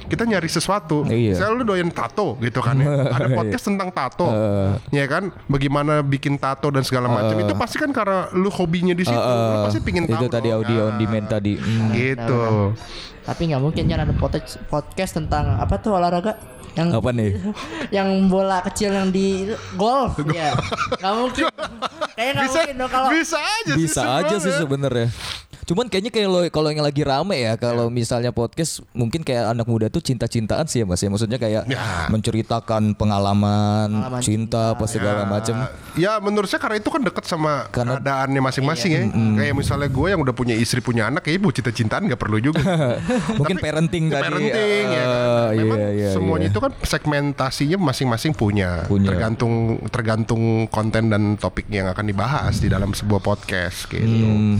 [SPEAKER 3] kita nyari sesuatu.
[SPEAKER 2] Iya.
[SPEAKER 3] Saya lu doyan tato gitu kan ya. *laughs* Ada podcast tentang tato. ya kan? Bagaimana bikin tato dan segala macam. Itu pasti kan karena lu hobinya di situ. lu pasti pingin tahu.
[SPEAKER 2] itu tadi
[SPEAKER 3] dong.
[SPEAKER 2] audio on
[SPEAKER 3] Nah,
[SPEAKER 2] demand tadi. Hmm.
[SPEAKER 3] Gitu.
[SPEAKER 1] Tapi nggak mungkin kan ada podcast tentang apa tuh olahraga yang
[SPEAKER 2] Apa nih? *laughs*
[SPEAKER 1] yang bola kecil yang di golf. Ya nggak mungkin. *laughs* Kayaknya nggak
[SPEAKER 3] Bisa,
[SPEAKER 1] mungkin dong kalau
[SPEAKER 3] bisa aja sih
[SPEAKER 2] Bisa aja sih
[SPEAKER 3] sebenarnya.
[SPEAKER 2] Cuman kayaknya kayak lo kalau yang lagi rame ya kalau misalnya podcast mungkin kayak anak muda tuh cinta-cintaan sih ya Mas ya. Maksudnya kayak
[SPEAKER 3] Ya.
[SPEAKER 2] menceritakan pengalaman,
[SPEAKER 1] Pengalaman
[SPEAKER 2] cinta, apa segala macam.
[SPEAKER 3] Ya menurut saya karena itu kan dekat sama
[SPEAKER 2] Karena-
[SPEAKER 3] keadaannya masing-masing ya. Kayak misalnya gue yang udah punya istri punya anak, kayaknya buat cinta-cintaan nggak perlu juga. *laughs*
[SPEAKER 2] Mungkin
[SPEAKER 3] Tapi-
[SPEAKER 2] parenting
[SPEAKER 3] ya,
[SPEAKER 2] tadi.
[SPEAKER 3] Parenting ya. kan.
[SPEAKER 2] Ah,
[SPEAKER 3] Memang
[SPEAKER 2] iya, iya,
[SPEAKER 3] semuanya
[SPEAKER 2] iya.
[SPEAKER 3] itu kan segmentasinya masing-masing punya.
[SPEAKER 2] Punya.
[SPEAKER 3] Tergantung tergantung konten dan topik yang akan dibahas di dalam sebuah podcast gitu.
[SPEAKER 2] Hmm.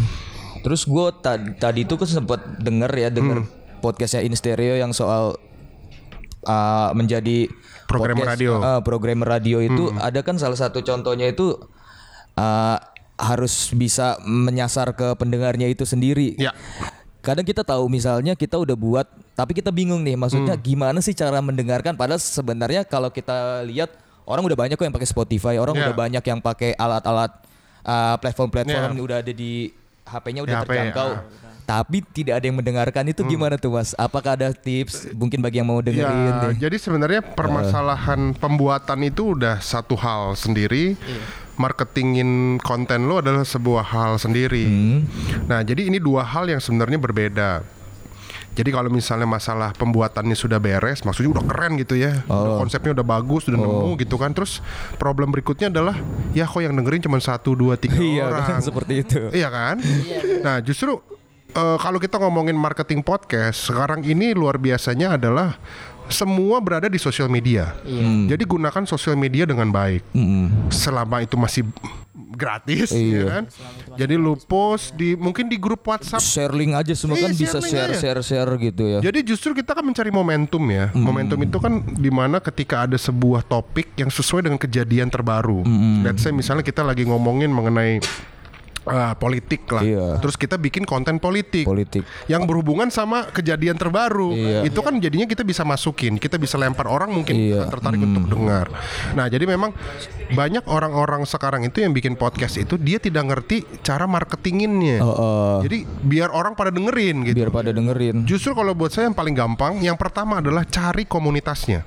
[SPEAKER 2] Terus gue tadi itu kan sempat denger ya denger
[SPEAKER 3] Hmm.
[SPEAKER 2] podcastnya In Stereo yang soal uh, menjadi
[SPEAKER 3] Programmer radio. Hmm.
[SPEAKER 2] uh, programmer radio itu ada kan salah satu contohnya itu uh, harus bisa menyasar ke pendengarnya itu sendiri.
[SPEAKER 3] Ya.
[SPEAKER 2] Kadang kita tahu misalnya kita udah buat tapi kita bingung nih maksudnya
[SPEAKER 3] Hmm.
[SPEAKER 2] gimana sih cara mendengarkan padahal sebenarnya kalau kita lihat orang udah banyak kok yang pakai Spotify, orang
[SPEAKER 3] Ya.
[SPEAKER 2] udah banyak yang pakai alat-alat uh, platform-platform
[SPEAKER 3] Ya.
[SPEAKER 2] udah ada di HP-nya udah
[SPEAKER 3] HP,
[SPEAKER 2] terjangkau.
[SPEAKER 3] ah.
[SPEAKER 2] Tapi tidak ada yang mendengarkan itu gimana tuh Mas? Apakah ada tips mungkin bagi yang mau dengerin
[SPEAKER 3] Ya,
[SPEAKER 2] deh?
[SPEAKER 3] jadi sebenarnya permasalahan pembuatan itu udah satu hal sendiri. Marketingin konten lo adalah sebuah hal sendiri. Nah, jadi ini dua hal yang sebenarnya berbeda. Jadi kalau misalnya masalah pembuatannya sudah beres, maksudnya udah keren gitu ya, udah konsepnya udah bagus, udah nemu gitu kan. Terus problem berikutnya adalah, ya kok yang dengerin cuma satu, dua, tiga
[SPEAKER 2] Iya
[SPEAKER 3] orang.
[SPEAKER 2] kan seperti itu.
[SPEAKER 3] Iya kan? nah justru eh, kalau kita ngomongin marketing podcast sekarang ini luar biasanya adalah semua berada di sosial media. Jadi gunakan sosial media dengan baik.
[SPEAKER 2] Mm-mm.
[SPEAKER 3] Selama itu masih gratis,
[SPEAKER 2] Iya.
[SPEAKER 3] ya kan? Jadi lu post di mungkin di grup WhatsApp.
[SPEAKER 2] Share link aja semua
[SPEAKER 3] Iya,
[SPEAKER 2] kan bisa
[SPEAKER 3] share aja.
[SPEAKER 2] share share gitu ya.
[SPEAKER 3] Jadi justru kita kan mencari momentum ya. Momentum itu kan di mana ketika ada sebuah topik yang sesuai dengan kejadian terbaru. Let's say misalnya kita lagi ngomongin mengenai ah, politik lah.
[SPEAKER 2] Iya.
[SPEAKER 3] Terus kita bikin konten politik.
[SPEAKER 2] Politik.
[SPEAKER 3] yang berhubungan sama kejadian terbaru.
[SPEAKER 2] Iya.
[SPEAKER 3] Itu kan jadinya kita bisa masukin, kita bisa lempar orang mungkin
[SPEAKER 2] Iya.
[SPEAKER 3] tertarik untuk dengar. Nah, jadi memang banyak orang-orang sekarang itu yang bikin podcast itu dia tidak ngerti cara marketinginnya.
[SPEAKER 2] Oh, oh.
[SPEAKER 3] Jadi biar orang pada dengerin gitu.
[SPEAKER 2] biar pada dengerin.
[SPEAKER 3] Justru kalau buat saya yang paling gampang, yang pertama adalah cari komunitasnya.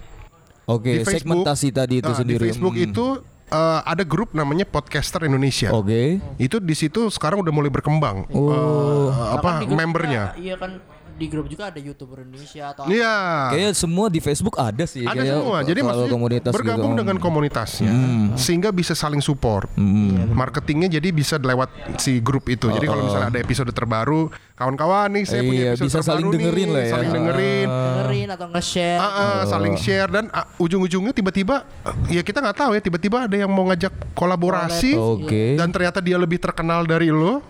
[SPEAKER 2] Oke,
[SPEAKER 3] Di Facebook,
[SPEAKER 2] segmentasi tadi itu
[SPEAKER 3] ah,
[SPEAKER 2] sendiri.
[SPEAKER 3] Di Facebook
[SPEAKER 2] Hmm.
[SPEAKER 3] itu eh, ada grup namanya Podcaster Indonesia.
[SPEAKER 2] Oke.
[SPEAKER 3] Itu di situ sekarang udah mulai berkembang.
[SPEAKER 2] Oh.
[SPEAKER 3] eh, apa membernya?
[SPEAKER 1] Iya kan di grup juga ada youtuber Indonesia atau
[SPEAKER 3] Iya.
[SPEAKER 2] Kayaknya semua di Facebook ada sih.
[SPEAKER 3] Ada
[SPEAKER 2] kayak
[SPEAKER 3] semua. Jadi maksudnya
[SPEAKER 2] komunitas
[SPEAKER 3] bergabung
[SPEAKER 2] gitu.
[SPEAKER 3] dengan komunitasnya sehingga bisa saling support.
[SPEAKER 2] Hmm.
[SPEAKER 3] Marketingnya jadi bisa lewat si grup itu. Jadi kalau misalnya ada episode terbaru, kawan-kawan nih saya punya
[SPEAKER 2] Iya,
[SPEAKER 3] episode
[SPEAKER 2] bisa saling
[SPEAKER 3] terbaru
[SPEAKER 2] dengerin
[SPEAKER 3] nih,
[SPEAKER 2] lah ya.
[SPEAKER 3] saling dengerin.
[SPEAKER 1] dengerin atau nge-share.
[SPEAKER 3] Ah, ah, saling share dan ah, ujung-ujungnya tiba-tiba ya kita nggak tahu ya tiba-tiba ada yang mau ngajak kolaborasi
[SPEAKER 2] Oke.
[SPEAKER 3] dan ternyata dia lebih terkenal dari lo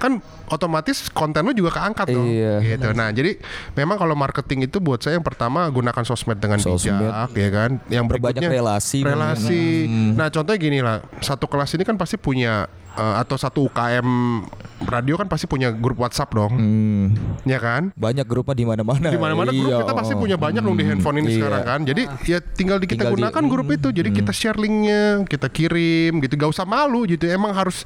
[SPEAKER 3] kan otomatis konten lo juga keangkat dong
[SPEAKER 2] Iya.
[SPEAKER 3] gitu. Nah, jadi memang kalau marketing itu buat saya yang pertama gunakan sosmed dengan
[SPEAKER 2] Sosmed.
[SPEAKER 3] bijak ya kan. Yang berikutnya
[SPEAKER 2] relasi.
[SPEAKER 3] relasi. Nah, contohnya gini lah, satu kelas ini kan pasti punya eh, atau satu UKM radio kan pasti punya grup WhatsApp dong.
[SPEAKER 2] Hmm.
[SPEAKER 3] Ya kan?
[SPEAKER 2] Banyak grupnya di mana-mana.
[SPEAKER 3] di mana-mana grup
[SPEAKER 2] Iya,
[SPEAKER 3] kita pasti punya banyak dong di handphone ini
[SPEAKER 2] Iya.
[SPEAKER 3] sekarang kan. Jadi ya tinggal di kita
[SPEAKER 2] Tinggal di-
[SPEAKER 3] gunakan grup itu. Jadi kita share linknya, kita kirim gitu. Gak usah malu gitu. Emang harus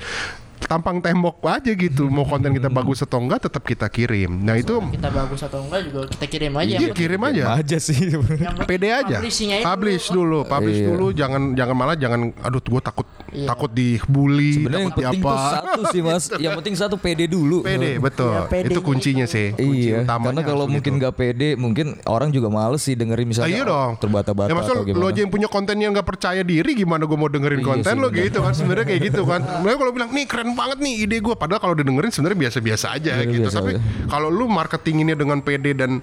[SPEAKER 3] tampang tembok aja gitu. Mau konten kita bagus atau enggak tetap kita kirim. Nah itu
[SPEAKER 1] Kita bagus atau enggak juga kita kirim aja.
[SPEAKER 3] iya kirim aja.
[SPEAKER 2] aja sih. *laughs*
[SPEAKER 3] Pede aja. Publish
[SPEAKER 1] dulu.
[SPEAKER 3] dulu, publish
[SPEAKER 2] Iya.
[SPEAKER 3] dulu. Jangan jangan malah jangan. Aduh, gue takut
[SPEAKER 1] Iya.
[SPEAKER 3] takut dibully,
[SPEAKER 2] Sebenarnya yang penting
[SPEAKER 3] apa.
[SPEAKER 2] tuh satu sih mas. *laughs* Yang penting satu pede dulu.
[SPEAKER 3] Pede, betul.
[SPEAKER 1] Iya, pede
[SPEAKER 3] itu kuncinya sih. Kunci
[SPEAKER 2] Iya, karena kalau mungkin
[SPEAKER 3] gitu.
[SPEAKER 2] nggak pede, mungkin orang juga males sih dengerin misalnya
[SPEAKER 3] iya dong.
[SPEAKER 2] terbata-bata
[SPEAKER 3] Ya maksud
[SPEAKER 2] atau gimana.
[SPEAKER 3] lo aja yang punya konten yang nggak percaya diri gimana gue mau dengerin konten lo gitu kan sebenarnya kayak gitu kan. *laughs* Mereka kalau bilang nih keren banget nih ide gue padahal kalau didengerin sebenarnya biasa-biasa aja
[SPEAKER 2] Iya,
[SPEAKER 3] gitu.
[SPEAKER 2] biasa
[SPEAKER 3] Tapi kalau lu marketinginnya dengan PD dan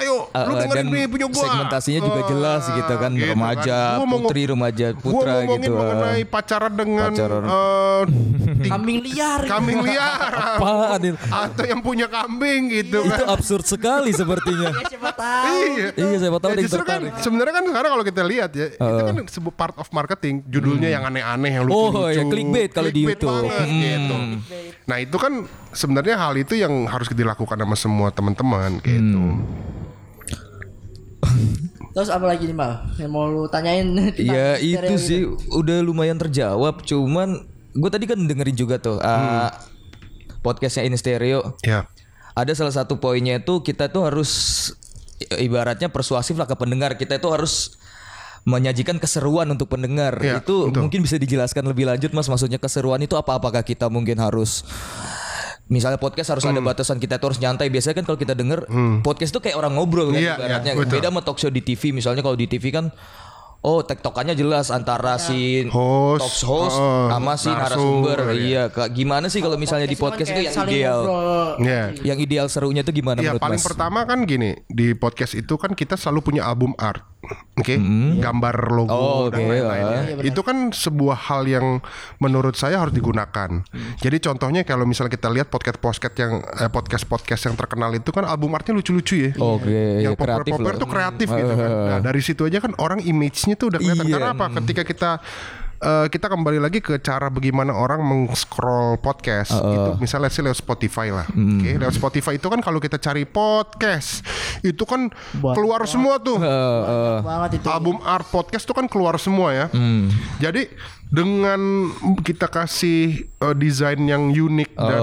[SPEAKER 3] ayo lu
[SPEAKER 2] Uh, uh,
[SPEAKER 3] dengerin
[SPEAKER 2] dan
[SPEAKER 3] nih punya gua.
[SPEAKER 2] segmentasinya juga
[SPEAKER 3] Ah,
[SPEAKER 2] jelas gitu kan remaja,
[SPEAKER 3] Gua mau
[SPEAKER 2] putri, remaja,
[SPEAKER 3] Gua
[SPEAKER 2] putra
[SPEAKER 3] ngomongin
[SPEAKER 2] gitu.
[SPEAKER 3] mengenai pacaran dengan
[SPEAKER 2] Pacaran.
[SPEAKER 3] eh, *laughs* ting-
[SPEAKER 1] Kambing liar.
[SPEAKER 3] kambing liar
[SPEAKER 2] Apaan itu?
[SPEAKER 3] atau yang punya kambing gitu
[SPEAKER 2] Itu
[SPEAKER 3] kan.
[SPEAKER 2] absurd sekali sepertinya. *laughs*
[SPEAKER 1] Ya, siapa tahu.
[SPEAKER 3] Iya.
[SPEAKER 2] Iya, siapa tahu
[SPEAKER 3] Ya, justru kan sebenarnya kan sekarang kalau kita lihat ya itu kan sebuah part of marketing judulnya yang aneh-aneh yang lucu-lucu
[SPEAKER 2] Hmm. Oh, ya, clickbait kalau di YouTube.
[SPEAKER 3] banget,
[SPEAKER 2] Hmm.
[SPEAKER 3] gitu. nah itu kan sebenarnya hal itu yang harus dilakukan sama semua teman-teman gitu
[SPEAKER 2] Hmm.
[SPEAKER 1] Terus apa lagi nih Mal? Yang mau lu tanyain? *laughs*
[SPEAKER 2] Ya itu sih udah lumayan terjawab. Cuman gue tadi kan dengerin juga tuh uh, podcastnya In Stereo.
[SPEAKER 3] ya
[SPEAKER 2] Ada salah satu poinnya itu kita tuh harus ibaratnya persuasif lah ke pendengar. Kita itu harus menyajikan keseruan untuk pendengar.
[SPEAKER 3] Iya,
[SPEAKER 2] itu
[SPEAKER 3] betul.
[SPEAKER 2] mungkin bisa dijelaskan lebih lanjut Mas. Maksudnya keseruan itu apa? Apakah kita mungkin harus Misalnya podcast harus
[SPEAKER 3] Hmm.
[SPEAKER 2] ada batasan kita tuh harus nyantai. Biasanya kan kalau kita denger podcast tuh kayak orang ngobrol kan
[SPEAKER 3] Iya,
[SPEAKER 2] ibaratnya.
[SPEAKER 3] iya, betul.
[SPEAKER 2] Beda sama talk show di TV. Misalnya kalau di TV kan Oh, tektokannya jelas antara si
[SPEAKER 3] Host,
[SPEAKER 2] talk host
[SPEAKER 3] uh,
[SPEAKER 2] sama si narasumber.
[SPEAKER 3] iya.
[SPEAKER 2] Iya, Kak. Gimana sih kalau misalnya di podcast itu
[SPEAKER 1] kayak
[SPEAKER 2] yang ideal?
[SPEAKER 1] ngobrol.
[SPEAKER 3] ya
[SPEAKER 2] Yang ideal serunya itu gimana
[SPEAKER 3] Ya
[SPEAKER 2] menurut
[SPEAKER 3] paling
[SPEAKER 2] Mas?
[SPEAKER 3] pertama kan gini di podcast itu kan kita selalu punya album art, oke, gambar logo.
[SPEAKER 2] Oh,
[SPEAKER 3] dan
[SPEAKER 2] oke,
[SPEAKER 3] lain-lainnya. itu kan sebuah hal yang menurut saya harus digunakan. Jadi contohnya kalau misalnya kita lihat podcast podcast yang eh, podcast podcast yang terkenal itu kan album artnya lucu-lucu ya.
[SPEAKER 2] Oke,
[SPEAKER 3] yang
[SPEAKER 2] ya, kreatif
[SPEAKER 3] populer-populer tuh kreatif gitu kan. Nah dari situ aja kan orang image-nya tuh udah kelihatan.
[SPEAKER 2] Iya.
[SPEAKER 3] Karena apa? Ketika kita eh, kita kembali lagi ke cara bagaimana orang meng-scroll podcast itu misalnya sih lewat Spotify lah.
[SPEAKER 2] Hmm.
[SPEAKER 3] Oke, lewat Spotify itu kan kalau kita cari podcast itu kan
[SPEAKER 1] Buat-
[SPEAKER 3] keluar semua tuh.
[SPEAKER 1] banget itu.
[SPEAKER 3] Album art podcast tuh kan keluar semua ya.
[SPEAKER 2] Hmm.
[SPEAKER 3] Jadi dengan kita kasih eh, desain yang unik dan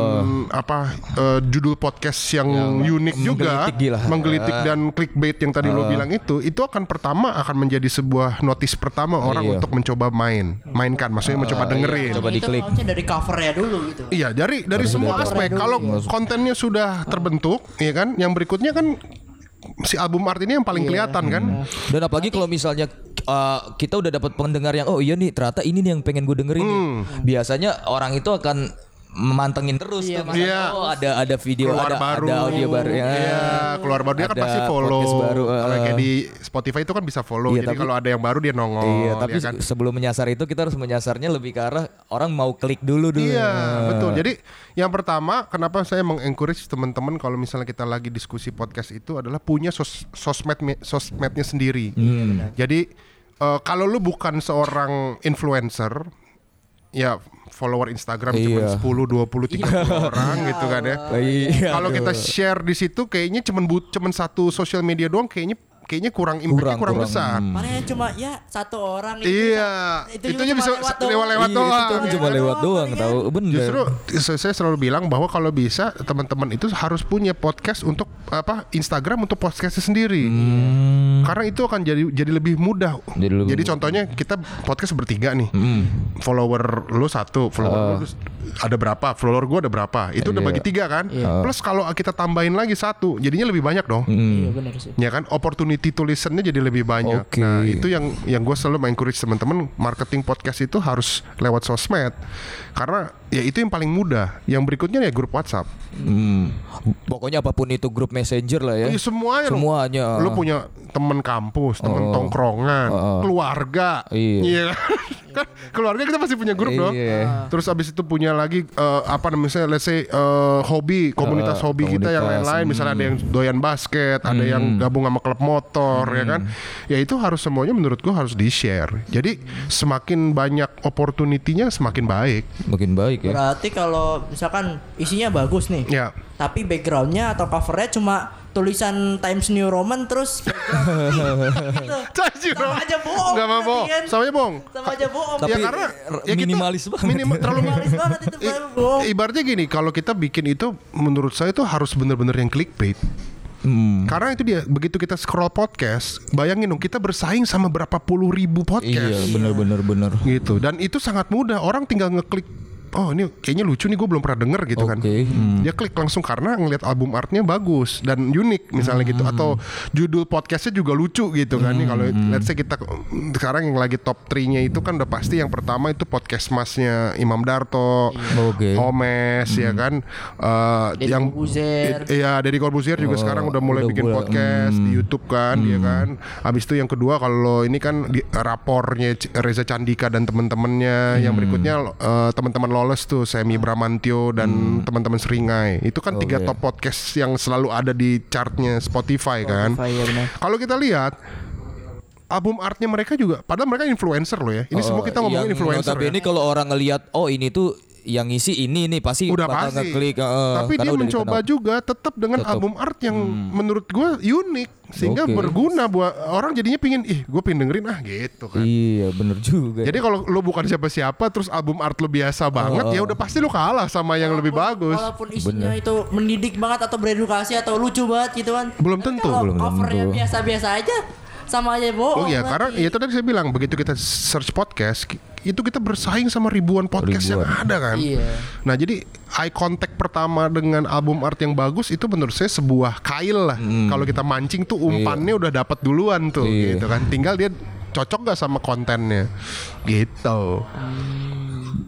[SPEAKER 3] apa eh, judul podcast yang, unik juga
[SPEAKER 2] menggelitik gila.
[SPEAKER 3] menggelitik dan clickbait yang tadi lo bilang itu itu akan pertama akan menjadi sebuah notis pertama orang
[SPEAKER 2] Iya.
[SPEAKER 3] untuk mencoba main mainkan maksudnya mencoba dengerin
[SPEAKER 2] Coba
[SPEAKER 1] itu
[SPEAKER 2] diklik.
[SPEAKER 1] dari covernya dulu gitu.
[SPEAKER 3] Iya dari dari semua aspek. Kalau kontennya sudah terbentuk, ya kan. Yang berikutnya kan si album art ini yang paling kelihatan kan.
[SPEAKER 2] Dan apalagi kalau misalnya uh, kita udah dapat pendengar yang oh iya nih ternyata ini nih yang pengen gue dengerin. nih." Biasanya orang itu akan memantengin terus
[SPEAKER 1] Iya,
[SPEAKER 2] tuh.
[SPEAKER 3] Iya.
[SPEAKER 2] oh ada ada video
[SPEAKER 3] Keluar
[SPEAKER 2] ada
[SPEAKER 3] baru,
[SPEAKER 2] ada audio baru ya.
[SPEAKER 3] Iya, keluar baru dia kan pasti follow.
[SPEAKER 2] baru,
[SPEAKER 3] Kalau
[SPEAKER 2] uh.
[SPEAKER 3] kayak di Spotify itu kan bisa follow.
[SPEAKER 2] Iya,
[SPEAKER 3] Jadi
[SPEAKER 2] tapi-
[SPEAKER 3] kalau ada yang baru dia nongol.
[SPEAKER 2] Iya, tapi
[SPEAKER 3] ya kan?
[SPEAKER 2] sebelum menyasar itu kita harus menyasarnya lebih ke arah orang mau klik dulu dulu.
[SPEAKER 3] Iya, betul. Jadi yang pertama, kenapa saya mengencourage teman-teman kalau misalnya kita lagi diskusi podcast itu adalah punya sos sosmed sosmednya sendiri. Jadi eh, kalau lu bukan seorang influencer, ya follower Instagram cuma
[SPEAKER 2] Iya.
[SPEAKER 3] 10, 20, 30 orang gitu kan ya.
[SPEAKER 2] Iya,
[SPEAKER 3] Kalau kita share di situ kayaknya cuman bu- cuman satu sosial media doang kayaknya kayaknya kurang impactnya
[SPEAKER 2] Kurang,
[SPEAKER 3] kurang,
[SPEAKER 2] kurang.
[SPEAKER 3] besar.
[SPEAKER 2] Hmm.
[SPEAKER 1] Mana yang cuma ya satu orang
[SPEAKER 3] Iya,
[SPEAKER 1] itu
[SPEAKER 3] itunya
[SPEAKER 1] cuma
[SPEAKER 3] bisa
[SPEAKER 1] lewat doang.
[SPEAKER 3] lewat-lewat
[SPEAKER 2] Iya,
[SPEAKER 3] doang.
[SPEAKER 2] itu cuma lewat doang
[SPEAKER 1] Iya.
[SPEAKER 2] tahu bener.
[SPEAKER 3] Justru saya selalu bilang bahwa kalau bisa teman-teman itu harus punya podcast untuk apa Instagram untuk podcastnya sendiri.
[SPEAKER 2] Hmm.
[SPEAKER 3] Karena itu akan jadi jadi lebih mudah.
[SPEAKER 2] Jadi lebih mudah.
[SPEAKER 3] contohnya kita podcast bertiga nih.
[SPEAKER 2] Hmm.
[SPEAKER 3] Follower lu satu, follower lu ada berapa? Follower gua ada berapa? Itu udah
[SPEAKER 2] Iya.
[SPEAKER 3] bagi tiga kan? Plus kalau kita tambahin lagi satu, jadinya lebih banyak dong.
[SPEAKER 1] Iya benar sih.
[SPEAKER 3] Ya kan, opportunity to listen-nya jadi lebih banyak.
[SPEAKER 2] Oke.
[SPEAKER 3] Nah, itu yang yang gue selalu encourage teman-teman marketing podcast itu harus lewat sosmed. Karena ya itu yang paling mudah. Yang berikutnya ya grup WhatsApp.
[SPEAKER 2] Hmm. Pokoknya apa pun itu grup messenger lah ya.
[SPEAKER 3] Iya, semuanya.
[SPEAKER 2] Semuanya.
[SPEAKER 3] Lu punya temen kampus, temen tongkrongan,
[SPEAKER 2] Oh.
[SPEAKER 3] keluarga.
[SPEAKER 2] Iya. *laughs*
[SPEAKER 3] kan keluarga kita pasti punya grup dong.
[SPEAKER 2] Iya.
[SPEAKER 3] Terus abis itu punya lagi eh, apa namanya let's say eh, hobi, komunitas
[SPEAKER 2] Eh,
[SPEAKER 3] hobi kita yang
[SPEAKER 2] komunitas,
[SPEAKER 3] lain-lain. Misalnya ada yang doyan basket, ada yang gabung sama klub motor ya kan. Ya itu harus semuanya menurut gua harus di-share. Jadi semakin banyak opportunity-nya semakin baik.
[SPEAKER 2] Makin baik ya.
[SPEAKER 1] Berarti kalau misalkan isinya bagus nih,
[SPEAKER 3] Ya.
[SPEAKER 1] Tapi backgroundnya atau covernya cuma tulisan Times New Roman terus *laughs*
[SPEAKER 3] Caju.
[SPEAKER 1] Sama aja bohong,
[SPEAKER 3] Enggak mau bohong.
[SPEAKER 1] kan?
[SPEAKER 3] Sama aja bohong.
[SPEAKER 1] sama aja bohong.
[SPEAKER 2] Tapi
[SPEAKER 3] ya karena ya kita
[SPEAKER 2] minimalis banget.
[SPEAKER 3] minim- terlalu
[SPEAKER 1] Minimalis banget itu bohong.
[SPEAKER 3] ibaratnya gini, kalau kita bikin itu menurut saya itu harus bener-bener yang clickbait.
[SPEAKER 2] Hmm.
[SPEAKER 3] Karena itu dia begitu kita scroll podcast, bayangin dong kita bersaing sama berapa puluh ribu
[SPEAKER 2] Iya,
[SPEAKER 3] podcast
[SPEAKER 2] bener bener bener.
[SPEAKER 3] gitu. Dan itu sangat mudah. Orang tinggal ngeklik Oh ini kayaknya lucu nih gue belum pernah denger gitu kan.
[SPEAKER 2] Oke, hmm.
[SPEAKER 3] Dia klik langsung karena ngelihat album artnya bagus Dan unik misalnya gitu.
[SPEAKER 2] Hmm.
[SPEAKER 3] Atau judul podcastnya juga lucu gitu kan Nih. Kalau let's say kita Sekarang yang lagi top 3 nya itu kan udah pasti Yang pertama itu podcast masnya Imam Darto
[SPEAKER 2] Oke.
[SPEAKER 3] Omes ya kan? Eh,
[SPEAKER 1] Deddy
[SPEAKER 3] Yang
[SPEAKER 1] Corbuzier.
[SPEAKER 3] Iya Deddy Corbuzier juga
[SPEAKER 2] Oh,
[SPEAKER 3] sekarang udah mulai
[SPEAKER 2] udah
[SPEAKER 3] bikin
[SPEAKER 2] mulai,
[SPEAKER 3] podcast di YouTube kan dia kan? Habis itu yang kedua kalau ini kan di, rapornya Reza Candika dan teman-temannya Yang berikutnya eh, teman-teman Loles tuh Semi Bramantio dan teman-teman Seringai Itu kan tiga
[SPEAKER 2] Oke.
[SPEAKER 3] top podcast yang selalu ada di chartnya Spotify kan
[SPEAKER 1] Spotify, ya benar.
[SPEAKER 3] Kalau kita lihat album artnya mereka juga padahal mereka influencer loh ya. Ini semua kita ngomongin
[SPEAKER 2] Oh, yang
[SPEAKER 3] influencer.
[SPEAKER 2] notabene
[SPEAKER 3] ya.
[SPEAKER 2] kalau orang ngelihat oh ini tuh yang ngisi ini nih pasti
[SPEAKER 3] udah
[SPEAKER 2] bakal
[SPEAKER 3] pasti.
[SPEAKER 2] ngeklik. eh,
[SPEAKER 3] Tapi dia
[SPEAKER 2] udah
[SPEAKER 3] mencoba
[SPEAKER 2] dikenal.
[SPEAKER 3] juga tetap dengan
[SPEAKER 2] Tetap. Hmm.
[SPEAKER 3] album art yang menurut gue unik sehingga
[SPEAKER 2] Oke.
[SPEAKER 3] berguna buat orang jadinya pingin ih gue pengen dengerin ah gitu kan.
[SPEAKER 2] Iya bener juga.
[SPEAKER 3] Jadi kalau lu bukan siapa-siapa terus album art lu biasa banget
[SPEAKER 2] Oh,
[SPEAKER 3] ya
[SPEAKER 2] oh.
[SPEAKER 3] udah pasti lu kalah sama yang lebih bagus.
[SPEAKER 1] Walaupun isinya itu mendidik banget atau beredukasi atau lucu banget gitu kan.
[SPEAKER 3] Belum
[SPEAKER 1] Tapi
[SPEAKER 3] tentu.
[SPEAKER 1] Kalau
[SPEAKER 2] Belum
[SPEAKER 1] covernya
[SPEAKER 2] tentu.
[SPEAKER 1] biasa-biasa aja sama aja
[SPEAKER 3] Oh
[SPEAKER 1] bohong.
[SPEAKER 3] iya,
[SPEAKER 1] berarti.
[SPEAKER 3] karena ya itu tadi saya bilang begitu kita search podcast itu kita bersaing sama ribuan podcast yang
[SPEAKER 2] Ribuan.
[SPEAKER 3] ada kan.
[SPEAKER 1] Iya.
[SPEAKER 3] Nah jadi eye contact pertama dengan album art yang bagus itu menurut saya sebuah kail lah. Kalau kita mancing tuh umpannya udah dapat duluan tuh
[SPEAKER 2] Iya.
[SPEAKER 3] gitu kan. Tinggal dia cocok gak sama kontennya gitu.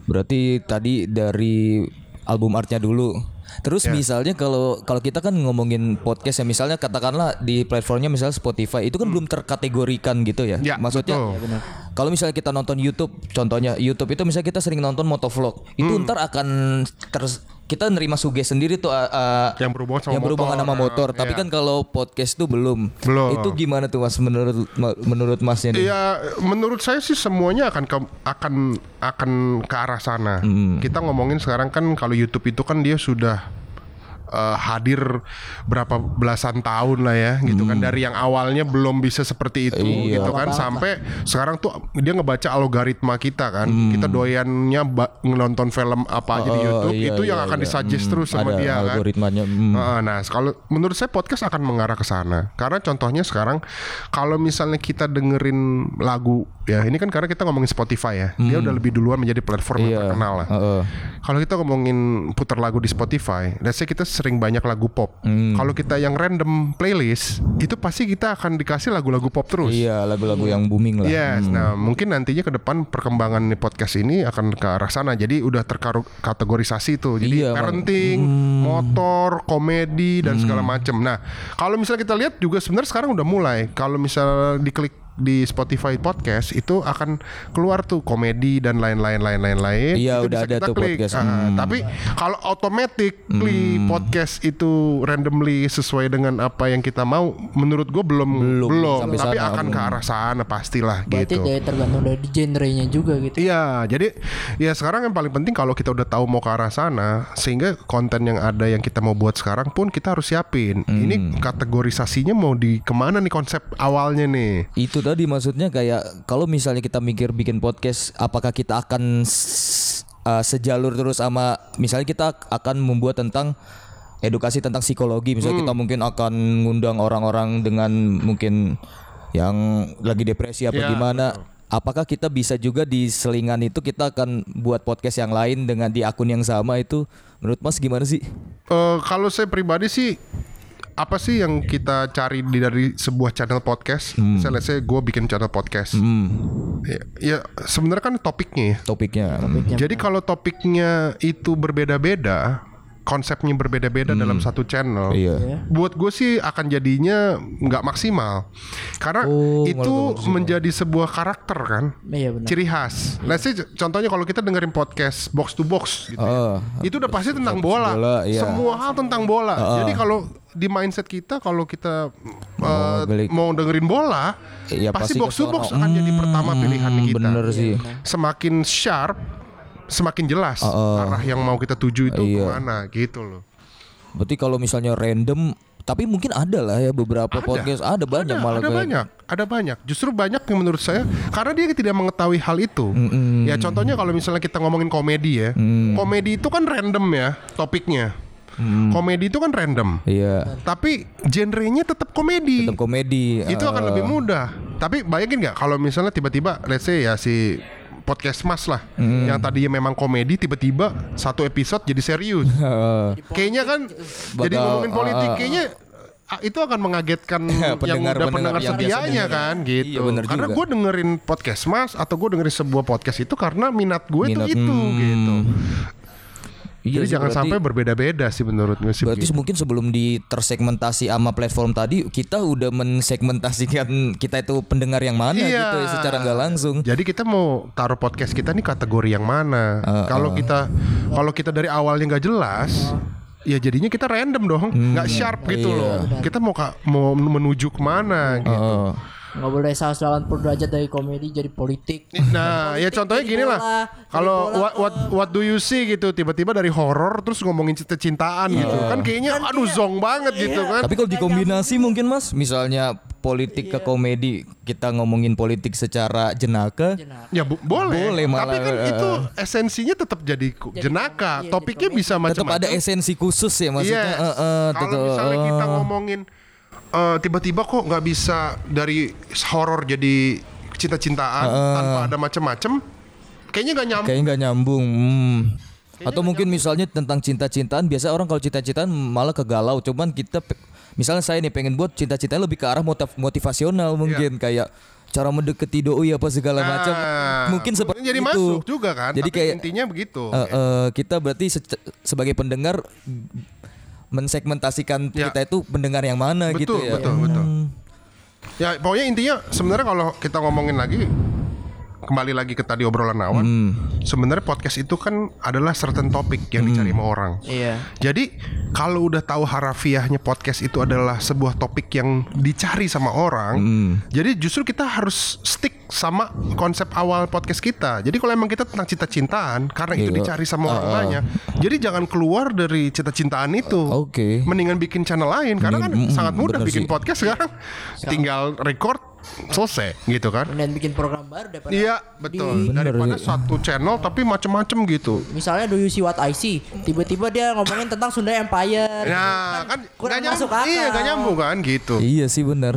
[SPEAKER 2] Berarti tadi dari album artnya dulu. Terus
[SPEAKER 3] Ya.
[SPEAKER 2] misalnya kalau kalau kita kan ngomongin podcast ya misalnya katakanlah di platformnya misalnya Spotify itu kan belum terkategorikan gitu ya.
[SPEAKER 3] Hmm. Ya,
[SPEAKER 2] Maksudnya
[SPEAKER 3] betul.
[SPEAKER 2] kalau misalnya kita nonton YouTube, contohnya YouTube itu misalnya kita sering nonton motovlog, itu
[SPEAKER 3] Hmm.
[SPEAKER 2] ntar akan ter kita nerima suges sendiri tuh uh, uh,
[SPEAKER 3] Yang berhubungan sama
[SPEAKER 2] yang berhubungan
[SPEAKER 3] motor.
[SPEAKER 2] sama motor. Tapi
[SPEAKER 3] Iya.
[SPEAKER 2] kan kalau podcast tuh belum.
[SPEAKER 3] Belum.
[SPEAKER 2] Itu gimana tuh Mas menurut menurut Masnya nih?
[SPEAKER 3] Iya, menurut saya sih semuanya akan ke akan akan ke arah sana.
[SPEAKER 2] Hmm.
[SPEAKER 3] Kita ngomongin sekarang kan kalau YouTube itu kan dia sudah eh, hadir berapa belasan tahun lah ya, gitu kan dari yang awalnya belum bisa seperti itu,
[SPEAKER 2] Hmm. Iya.
[SPEAKER 3] gitu kan sampai sekarang tuh dia ngebaca algoritma kita kan. Kita doyannya nonton film apa aja di
[SPEAKER 2] Oh,
[SPEAKER 3] YouTube
[SPEAKER 2] iya,
[SPEAKER 3] itu yang
[SPEAKER 2] iya,
[SPEAKER 3] akan
[SPEAKER 2] iya.
[SPEAKER 3] disuggest
[SPEAKER 2] Hmm,
[SPEAKER 3] terus sama
[SPEAKER 2] ada
[SPEAKER 3] dia kan.
[SPEAKER 2] algoritmanya. Hmm.
[SPEAKER 3] Heeh, Nah, kalau menurut saya podcast akan mengarah ke sana. Karena contohnya sekarang kalau misalnya kita dengerin lagu ya, ini kan karena kita ngomongin Spotify ya. Dia udah lebih duluan menjadi platform yang
[SPEAKER 2] Hmm. Iya.
[SPEAKER 3] terkenal lah.
[SPEAKER 2] Heeh.
[SPEAKER 3] Kalau kita ngomongin putar lagu di Spotify, let's say kita sering banyak lagu pop.
[SPEAKER 2] Hmm.
[SPEAKER 3] Kalau kita yang random playlist, itu pasti kita akan dikasih lagu-lagu pop terus.
[SPEAKER 2] Iya, lagu-lagu yang booming lah.
[SPEAKER 3] Yes, nah mungkin nantinya ke depan perkembangan podcast ini akan ke arah sana. Jadi udah terkategorisasi tuh. Jadi
[SPEAKER 2] Iya,
[SPEAKER 3] parenting, motor, komedi dan segala macam. Nah, kalau misalnya kita lihat juga sebenarnya sekarang udah mulai. Kalau misalnya diklik di Spotify podcast itu akan keluar tuh komedi dan lain-lain lain-lain lain.
[SPEAKER 2] Iya,
[SPEAKER 3] Itu
[SPEAKER 2] udah
[SPEAKER 3] bisa
[SPEAKER 2] ada
[SPEAKER 3] kita
[SPEAKER 2] tuh podcast.
[SPEAKER 3] Ah,
[SPEAKER 2] Hmm.
[SPEAKER 3] Tapi kalau automatically podcast itu randomly sesuai dengan apa yang kita mau, menurut gue belum
[SPEAKER 2] Belum,
[SPEAKER 3] belum.
[SPEAKER 2] sampai
[SPEAKER 3] Tapi
[SPEAKER 2] sana,
[SPEAKER 3] akan ke arah sana pastilah
[SPEAKER 1] Berarti
[SPEAKER 3] gitu.
[SPEAKER 1] dari tergantung dari genrenya juga gitu.
[SPEAKER 3] Iya, jadi ya sekarang yang paling penting kalau kita udah tahu mau ke arah sana, sehingga konten yang ada yang kita mau buat sekarang pun kita harus siapin. Ini kategorisasinya mau di ke mana nih konsep awalnya nih?
[SPEAKER 2] Itu tadi maksudnya kayak kalau misalnya kita mikir bikin podcast, apakah kita akan uh, sejalur terus sama misalnya kita akan membuat tentang edukasi tentang psikologi, misalnya kita mungkin akan ngundang orang-orang dengan mungkin yang lagi depresi apa
[SPEAKER 3] Ya,
[SPEAKER 2] gimana. Apakah kita bisa juga di selingan itu kita akan buat podcast yang lain dengan di akun yang sama itu menurut Mas gimana sih?
[SPEAKER 3] Eh, kalau saya pribadi sih apa sih yang kita cari di dari sebuah channel podcast? Misalnya saya gue bikin channel podcast.
[SPEAKER 2] Hmm,
[SPEAKER 3] Ya, ya sebenarnya kan topiknya ya.
[SPEAKER 2] topiknya.
[SPEAKER 3] Jadi kalau topiknya itu berbeda-beda, konsepnya berbeda-beda dalam satu channel.
[SPEAKER 2] Iya.
[SPEAKER 3] Buat gue sih akan jadinya nggak maksimal, karena
[SPEAKER 2] Oh,
[SPEAKER 3] itu menjadi sebuah karakter kan,
[SPEAKER 1] Iya benar.
[SPEAKER 3] ciri khas. Let's say contohnya kalau kita dengerin podcast box to box gitu, ya,
[SPEAKER 2] Oh,
[SPEAKER 3] itu udah pasti tentang bola,
[SPEAKER 2] bola, iya.
[SPEAKER 3] semua hal tentang bola. Jadi kalau di mindset kita kalau kita uh, mau dengerin bola,
[SPEAKER 2] Iya,
[SPEAKER 3] pasti,
[SPEAKER 2] pasti
[SPEAKER 3] box to box akan jadi pertama pilihan kita.
[SPEAKER 2] Bener sih.
[SPEAKER 3] Semakin sharp, semakin jelas arah yang mau kita tuju itu
[SPEAKER 2] Iya.
[SPEAKER 3] ke mana gitu loh.
[SPEAKER 2] Berarti kalau misalnya random tapi mungkin ada lah ya beberapa podcast ada banyak
[SPEAKER 3] ada,
[SPEAKER 2] malah
[SPEAKER 3] ada
[SPEAKER 2] kayak-
[SPEAKER 3] banyak, ada banyak. Justru banyak yang menurut saya karena dia tidak mengetahui hal itu. Ya contohnya kalau misalnya kita ngomongin komedi ya,
[SPEAKER 2] Mm.
[SPEAKER 3] komedi itu kan random ya topiknya. Komedi itu kan random.
[SPEAKER 2] Iya.
[SPEAKER 3] Tapi genrenya tetap komedi.
[SPEAKER 2] Tetap komedi.
[SPEAKER 3] itu akan
[SPEAKER 2] eh,
[SPEAKER 3] lebih mudah. Tapi bayangin nggak kalau misalnya tiba-tiba let's say ya si podcast Mas lah yang tadinya memang komedi tiba-tiba satu episode jadi serius. *laughs* Kayaknya kan jadi
[SPEAKER 2] Bakal,
[SPEAKER 3] ngomongin politik
[SPEAKER 2] uh,
[SPEAKER 3] kayaknya ah, itu akan mengagetkan *laughs* yang udah
[SPEAKER 2] pendengar
[SPEAKER 3] setianya kan
[SPEAKER 2] Iya,
[SPEAKER 3] gitu.
[SPEAKER 2] bener
[SPEAKER 3] karena gue dengerin podcast Mas atau gue dengerin sebuah podcast itu karena minat gue itu itu
[SPEAKER 2] hmm.
[SPEAKER 3] gitu.
[SPEAKER 2] Iya
[SPEAKER 3] Jadi
[SPEAKER 2] sih,
[SPEAKER 3] jangan
[SPEAKER 2] berarti-
[SPEAKER 3] sampai berbeda-beda sih menurut gue sih.
[SPEAKER 2] Berarti
[SPEAKER 3] begitu.
[SPEAKER 2] mungkin sebelum ditersegmentasi sama platform tadi kita udah mensegmentasikan kita itu pendengar yang mana
[SPEAKER 3] Iya.
[SPEAKER 2] gitu ya, secara nggak langsung.
[SPEAKER 3] Jadi kita mau taruh podcast kita nih kategori yang mana? kalau kita kalau kita dari awalnya nggak jelas, ya jadinya kita random dong, nggak sharp gitu
[SPEAKER 2] iya.
[SPEAKER 3] loh. Kita mau ka- mau menuju ke mana gitu.
[SPEAKER 2] Oh.
[SPEAKER 1] Nggak boleh 180 derajat dari komedi jadi politik.
[SPEAKER 3] Nah, ya
[SPEAKER 1] Politik
[SPEAKER 3] contohnya
[SPEAKER 1] jadi
[SPEAKER 3] gini
[SPEAKER 1] bola,
[SPEAKER 3] lah.
[SPEAKER 1] jadi
[SPEAKER 3] Kalau what, what what do you see gitu tiba-tiba dari horor terus ngomongin cinta-cintaan gitu. Kan kayaknya aduh zong banget gitu kan.
[SPEAKER 2] Tapi kalau dikombinasi mungkin Mas, misalnya politik ke
[SPEAKER 3] Iya.
[SPEAKER 2] komedi, kita ngomongin politik secara jenaka.
[SPEAKER 3] Ya bu- boleh.
[SPEAKER 2] Boleh
[SPEAKER 3] Tapi
[SPEAKER 2] malah,
[SPEAKER 3] kan
[SPEAKER 2] eh,
[SPEAKER 3] itu esensinya tetap jadi, ku- jenaka.
[SPEAKER 1] iya, jadi
[SPEAKER 3] Topiknya
[SPEAKER 1] komedi.
[SPEAKER 3] bisa
[SPEAKER 2] Tetap
[SPEAKER 3] macam-macam.
[SPEAKER 2] ada esensi khusus ya maksudnya.
[SPEAKER 3] Yes.
[SPEAKER 2] eh, eh,
[SPEAKER 3] Kalau
[SPEAKER 2] tetap-
[SPEAKER 3] misalnya kita
[SPEAKER 2] eh.
[SPEAKER 3] ngomongin eh, tiba-tiba kok nggak bisa dari horor jadi cinta-cintaan tanpa ada macam-macam, kayaknya nggak nyambung.
[SPEAKER 2] Kayaknya nggak nyambung. hmm. Atau mungkin misalnya tentang cinta-cintaan, biasa orang kalau cinta-cintaan malah ke galau. Cuman kita, misalnya saya nih pengen buat cinta-cintaan lebih ke arah motiv- motivasional mungkin kayak cara mendekati doi apa segala macam.
[SPEAKER 3] Nah,
[SPEAKER 2] Mungkin seperti
[SPEAKER 3] jadi
[SPEAKER 2] itu.
[SPEAKER 3] masuk juga kan.
[SPEAKER 2] Jadi
[SPEAKER 3] Tapi
[SPEAKER 2] kayak
[SPEAKER 3] intinya begitu.
[SPEAKER 2] eh, eh, kita berarti sece- sebagai pendengar mensegmentasikan
[SPEAKER 3] Ya.
[SPEAKER 2] kita itu pendengar yang mana gitu
[SPEAKER 3] betul,
[SPEAKER 2] ya.
[SPEAKER 3] betul, betul. Ya pokoknya intinya sebenarnya kalau kita ngomongin lagi kembali lagi ke tadi obrolan awal,
[SPEAKER 2] Hmm.
[SPEAKER 3] sebenarnya podcast itu kan adalah certain topik yang dicari sama orang.
[SPEAKER 1] Iya.
[SPEAKER 3] Jadi kalau udah tahu harafiahnya podcast itu adalah sebuah topik yang dicari sama orang,
[SPEAKER 2] Hmm.
[SPEAKER 3] jadi justru kita harus stick sama konsep awal podcast kita. Jadi kalau emang kita tentang cinta-cintaan, karena itu
[SPEAKER 2] Iya.
[SPEAKER 3] dicari sama orang
[SPEAKER 2] Ah, ah.
[SPEAKER 3] banyak, jadi jangan keluar dari cinta-cintaan itu.
[SPEAKER 2] Oke.
[SPEAKER 3] Mendingan bikin channel lain karena kan
[SPEAKER 2] mm,
[SPEAKER 3] sangat mudah
[SPEAKER 2] bener
[SPEAKER 3] bikin
[SPEAKER 2] sih.
[SPEAKER 3] podcast sekarang. Tinggal record selesai gitu kan.
[SPEAKER 1] Kemudian bikin program baru daripada
[SPEAKER 3] Iya betul.
[SPEAKER 1] di-
[SPEAKER 2] Bener
[SPEAKER 3] Daripada
[SPEAKER 2] sih.
[SPEAKER 3] satu channel tapi macem-macem gitu.
[SPEAKER 1] Misalnya do you see what I see? Tiba-tiba dia ngomongin tentang Sunda Empire.
[SPEAKER 3] Nah kan
[SPEAKER 1] kurang
[SPEAKER 3] nggak
[SPEAKER 1] masuk
[SPEAKER 3] nyambung.
[SPEAKER 1] akal.
[SPEAKER 3] Iya gak nyambung kan gitu.
[SPEAKER 2] Iya sih benar.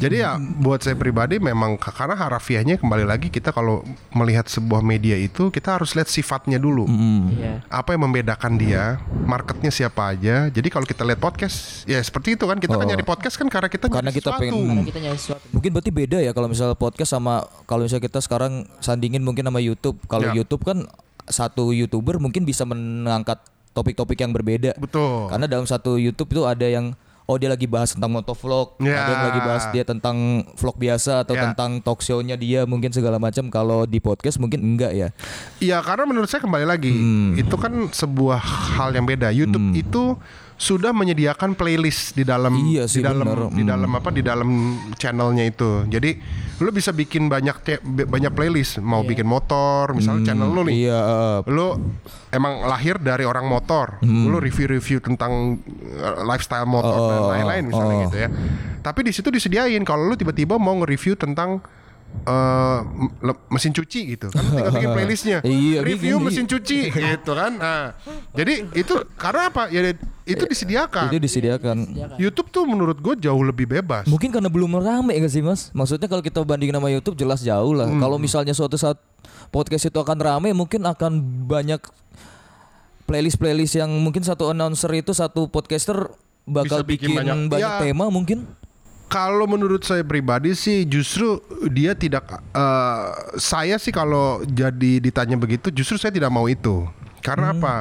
[SPEAKER 3] Jadi ya buat saya pribadi memang karena harafiahnya kembali lagi kita kalau melihat sebuah media itu kita harus lihat sifatnya dulu.
[SPEAKER 1] Iya.
[SPEAKER 3] Apa yang membedakan dia, marketnya siapa aja. Jadi kalau kita lihat podcast ya seperti itu kan kita kan
[SPEAKER 2] Oh.
[SPEAKER 3] nyari podcast kan karena kita
[SPEAKER 2] Karena
[SPEAKER 3] nyari
[SPEAKER 2] kita
[SPEAKER 3] sesuatu.
[SPEAKER 2] pengen-
[SPEAKER 1] Karena kita nyari sesuatu.
[SPEAKER 2] Mungkin berarti beda ya kalau misalnya podcast sama kalau misalnya kita sekarang sandingin mungkin sama YouTube. Kalau
[SPEAKER 3] Ya.
[SPEAKER 2] YouTube kan satu YouTuber mungkin bisa mengangkat topik-topik yang berbeda.
[SPEAKER 3] Betul.
[SPEAKER 2] Karena dalam satu YouTube itu ada yang oh dia lagi bahas tentang motovlog,
[SPEAKER 3] Ya.
[SPEAKER 2] ada yang lagi bahas dia tentang vlog biasa atau
[SPEAKER 3] Ya.
[SPEAKER 2] tentang talk show-nya dia mungkin segala macam. Kalau di podcast mungkin enggak ya.
[SPEAKER 3] Iya karena menurut saya kembali lagi
[SPEAKER 2] Hmm.
[SPEAKER 3] itu kan sebuah hal yang beda. YouTube itu sudah menyediakan playlist di dalam
[SPEAKER 2] Iya sih,
[SPEAKER 3] di dalam
[SPEAKER 2] bener.
[SPEAKER 3] di
[SPEAKER 2] Hmm.
[SPEAKER 3] dalam apa di dalam channelnya itu. Jadi lu bisa bikin banyak te- banyak playlist. Mau bikin motor, misalnya channel lu nih.
[SPEAKER 2] Iya, eh,
[SPEAKER 3] Lu emang lahir dari orang motor.
[SPEAKER 2] Hmm.
[SPEAKER 3] Lu review-review tentang uh, lifestyle motor
[SPEAKER 2] Oh,
[SPEAKER 3] dan lain-lain misalnya
[SPEAKER 2] oh.
[SPEAKER 3] gitu ya. Tapi di situ disediain kalau lu tiba-tiba mau nge-review tentang eh, le- mesin cuci gitu kan tinggal bikin *laughs* playlistnya
[SPEAKER 2] Iya,
[SPEAKER 3] review
[SPEAKER 2] bikin,
[SPEAKER 3] mesin cuci *laughs* gitu kan nah, jadi itu karena apa ya itu disediakan
[SPEAKER 2] itu disediakan.
[SPEAKER 3] YouTube tuh menurut gue jauh lebih bebas
[SPEAKER 2] Mungkin karena belum rame gak sih mas? Maksudnya kalau kita bandingin sama YouTube jelas jauh lah.
[SPEAKER 3] Hmm.
[SPEAKER 2] Kalau misalnya suatu saat podcast itu akan rame, mungkin akan banyak playlist-playlist yang mungkin satu announcer itu satu podcaster bakal
[SPEAKER 3] Bisa bikin
[SPEAKER 2] bikin,
[SPEAKER 3] banyak.
[SPEAKER 2] banyak,
[SPEAKER 3] Ya.
[SPEAKER 2] tema mungkin.
[SPEAKER 3] Kalau menurut saya pribadi sih justru dia tidak eh, saya sih kalau jadi ditanya begitu justru saya tidak mau itu. Karena
[SPEAKER 2] Hmm.
[SPEAKER 3] apa?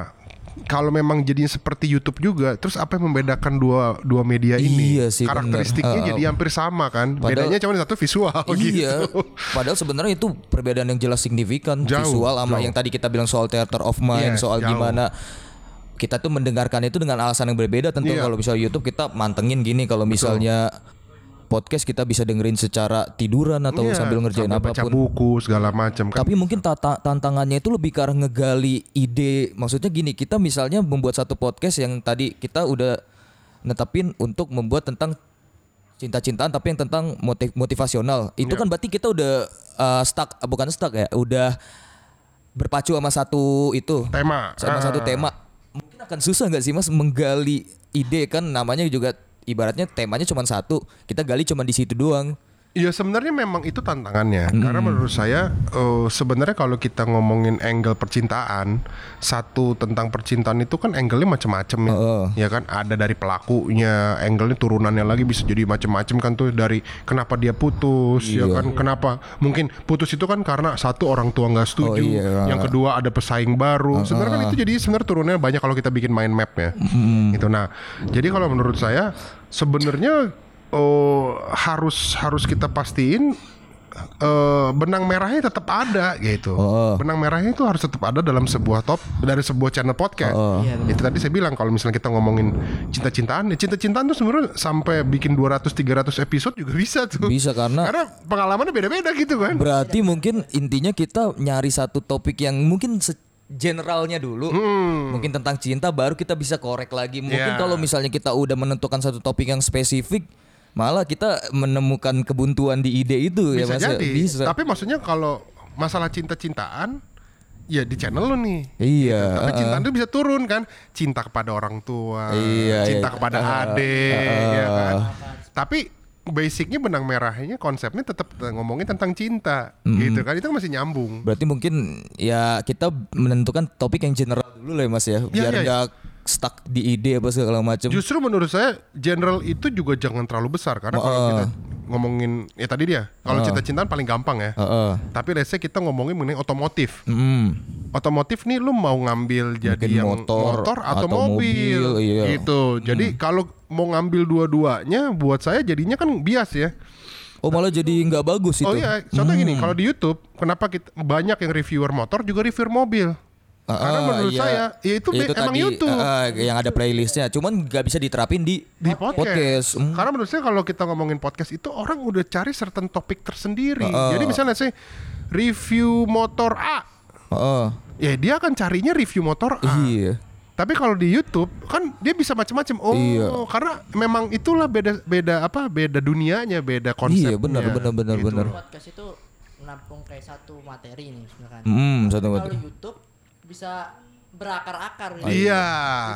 [SPEAKER 3] Kalau memang jadinya seperti YouTube juga, terus apa yang membedakan dua dua media ini?
[SPEAKER 2] Iya sih,
[SPEAKER 3] Karakteristiknya
[SPEAKER 2] bener.
[SPEAKER 3] jadi hampir sama kan.
[SPEAKER 2] Padahal-
[SPEAKER 3] Bedanya cuma satu visual
[SPEAKER 2] Iya.
[SPEAKER 3] gitu.
[SPEAKER 2] Padahal sebenarnya itu perbedaan yang jelas signifikan
[SPEAKER 3] Jauh,
[SPEAKER 2] visual sama
[SPEAKER 3] jauh.
[SPEAKER 2] yang tadi kita bilang soal theater of mind,
[SPEAKER 3] Yes,
[SPEAKER 2] soal
[SPEAKER 3] jauh.
[SPEAKER 2] gimana kita tuh mendengarkan itu dengan alasan yang berbeda tentu
[SPEAKER 3] Iya.
[SPEAKER 2] kalau misalnya YouTube kita mantengin gini kalau misalnya podcast kita bisa dengerin secara tiduran atau
[SPEAKER 3] Iya,
[SPEAKER 2] sambil ngerjain
[SPEAKER 3] sambil baca
[SPEAKER 2] apa pun.
[SPEAKER 3] buku segala macam kan.
[SPEAKER 2] Tapi mungkin tata, tantangannya itu lebih ke arah ngegali ide. Maksudnya gini, kita misalnya membuat satu podcast yang tadi kita udah netapin untuk membuat tentang cinta-cintaan tapi yang tentang motiv motivasional. Itu
[SPEAKER 3] Iya.
[SPEAKER 2] kan berarti kita udah uh, stuck bukan stuck ya, udah berpacu sama satu itu
[SPEAKER 3] Tema.
[SPEAKER 2] sama
[SPEAKER 3] Ah.
[SPEAKER 2] satu tema. Mungkin akan susah nggak sih Mas menggali ide kan namanya juga ibaratnya temanya cuma satu, kita gali cuma di situ doang.
[SPEAKER 3] Iya sebenarnya memang itu tantangannya.
[SPEAKER 2] Hmm.
[SPEAKER 3] karena menurut saya eh, sebenarnya kalau kita ngomongin angle percintaan satu tentang percintaan itu kan angle-nya macam-macam ya.
[SPEAKER 2] Heeh.
[SPEAKER 3] ya kan? Ada dari pelakunya angle-nya turunannya lagi bisa jadi macam-macam kan tuh dari kenapa dia putus ya
[SPEAKER 2] Iya.
[SPEAKER 3] kan? Kenapa? Mungkin putus itu kan karena satu orang tua nggak setuju.
[SPEAKER 2] Oh, iya.
[SPEAKER 3] yang kedua ada pesaing baru. Sebenarnya kan itu jadi sebenarnya turunnya banyak kalau kita bikin mind map ya. Itu nah jadi kalau menurut saya sebenarnya oh harus harus kita pastiin eh, benang merahnya tetap ada gitu.
[SPEAKER 2] Oh.
[SPEAKER 3] Benang merahnya itu harus tetap ada dalam sebuah top dari sebuah channel podcast.
[SPEAKER 2] Oh.
[SPEAKER 1] Iya, benar.
[SPEAKER 3] itu tadi saya bilang kalau misalnya kita ngomongin cinta-cintaan, ya cinta-cintaan tuh sebenarnya sampai bikin 200 300 episode juga bisa tuh.
[SPEAKER 2] Bisa karena
[SPEAKER 3] Karena pengalamannya beda-beda gitu kan.
[SPEAKER 2] Berarti mungkin intinya kita nyari satu topik yang mungkin se- generalnya dulu. Mungkin tentang cinta baru kita bisa korek lagi. Mungkin
[SPEAKER 3] Ya.
[SPEAKER 2] kalau misalnya kita udah menentukan satu topik yang spesifik malah kita menemukan kebuntuan di ide itu ya
[SPEAKER 3] bisa
[SPEAKER 2] Mas. ya?
[SPEAKER 3] jadi.
[SPEAKER 2] Bisa.
[SPEAKER 3] Tapi maksudnya kalau masalah cinta-cintaan ya di channel lu nih.
[SPEAKER 2] Iya,
[SPEAKER 3] Tapi
[SPEAKER 2] uh-uh.
[SPEAKER 3] cinta itu bisa turun kan. Cinta kepada orang tua,
[SPEAKER 2] Iya,
[SPEAKER 3] cinta
[SPEAKER 2] iya.
[SPEAKER 3] kepada
[SPEAKER 2] Uh-uh.
[SPEAKER 3] adik,
[SPEAKER 2] Uh-uh.
[SPEAKER 3] ya kan. Tapi basicnya benang merahnya konsepnya tetap ngomongin tentang cinta, gitu kan. Itu masih nyambung.
[SPEAKER 2] Berarti mungkin ya kita menentukan topik yang general dulu lah ya Mas ya, biar
[SPEAKER 3] iya.
[SPEAKER 2] nggak stuck di ide apa segala macam.
[SPEAKER 3] Justru menurut saya general itu juga jangan terlalu besar karena kalau
[SPEAKER 2] Uh-uh.
[SPEAKER 3] kita ngomongin ya tadi dia, kalau cinta-cintaan paling gampang ya.
[SPEAKER 2] Heeh.
[SPEAKER 3] Tapi let's say kita ngomongin mengenai otomotif.
[SPEAKER 2] Mm.
[SPEAKER 3] otomotif nih lu mau ngambil jadi
[SPEAKER 2] Mungkin
[SPEAKER 3] yang
[SPEAKER 2] motor
[SPEAKER 3] motor, atau,
[SPEAKER 2] atau
[SPEAKER 3] mobil,
[SPEAKER 2] mobil, iya.
[SPEAKER 3] gitu. Jadi kalau mau ngambil dua-duanya buat saya jadinya kan bias ya.
[SPEAKER 2] Oh malah jadi nggak bagus itu.
[SPEAKER 3] Oh iya, contoh gini,
[SPEAKER 2] Hmm.
[SPEAKER 3] kalau di YouTube kenapa kita, banyak yang reviewer motor juga reviewer mobil? Karena
[SPEAKER 2] Ah,
[SPEAKER 3] menurut
[SPEAKER 2] iya.
[SPEAKER 3] saya ya itu, be- emang
[SPEAKER 2] tadi,
[SPEAKER 3] YouTube.
[SPEAKER 2] ah, yang ada playlistnya, cuman nggak bisa diterapin di
[SPEAKER 3] di podcast.
[SPEAKER 2] Hmm.
[SPEAKER 3] Karena menurut saya kalau kita ngomongin podcast itu orang udah cari certain topik tersendiri.
[SPEAKER 2] Heeh.
[SPEAKER 3] Jadi misalnya saya review motor A,
[SPEAKER 2] Heeh.
[SPEAKER 3] ya dia akan carinya review motor A.
[SPEAKER 2] Iya.
[SPEAKER 3] Tapi kalau di YouTube kan dia bisa macam-macam. Oh,
[SPEAKER 2] Iya.
[SPEAKER 3] karena memang itulah beda beda apa? Beda dunianya, beda konsepnya.
[SPEAKER 2] Iya, benar, benar, benar,
[SPEAKER 3] Gitu.
[SPEAKER 2] benar.
[SPEAKER 1] podcast itu menampung kayak satu materi nih sebenarnya.
[SPEAKER 2] Hmm, satu
[SPEAKER 1] Kalau
[SPEAKER 2] materi.
[SPEAKER 1] YouTube bisa berakar-akar nih.
[SPEAKER 3] Iya.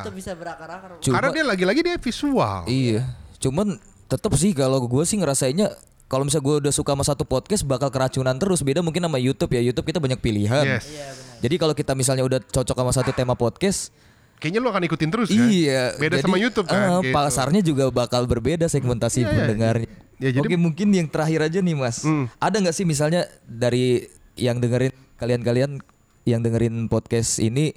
[SPEAKER 1] Itu bisa berakar-akar.
[SPEAKER 2] Cuma-
[SPEAKER 3] Karena dia lagi-lagi dia visual.
[SPEAKER 2] Iya. Cuman tetap sih kalau gue sih ngerasainnya kalau misalnya gue udah suka sama satu podcast bakal keracunan terus beda mungkin sama YouTube ya YouTube kita banyak pilihan.
[SPEAKER 3] Yes.
[SPEAKER 1] Iya benar.
[SPEAKER 2] Jadi kalau kita misalnya udah cocok sama satu tema podcast,
[SPEAKER 3] Kayaknya lu akan ikutin terus kan?
[SPEAKER 2] iya.
[SPEAKER 3] Beda
[SPEAKER 2] jadi,
[SPEAKER 3] sama YouTube kan?
[SPEAKER 2] eh,
[SPEAKER 3] gitu.
[SPEAKER 2] Pasarnya juga bakal berbeda segmentasi
[SPEAKER 3] Iya, iya.
[SPEAKER 2] pendengarnya.
[SPEAKER 3] Ya, jadi-
[SPEAKER 2] Oke mungkin yang terakhir aja nih mas,
[SPEAKER 3] Hmm.
[SPEAKER 2] ada nggak sih misalnya dari yang dengerin kalian-kalian yang dengerin podcast ini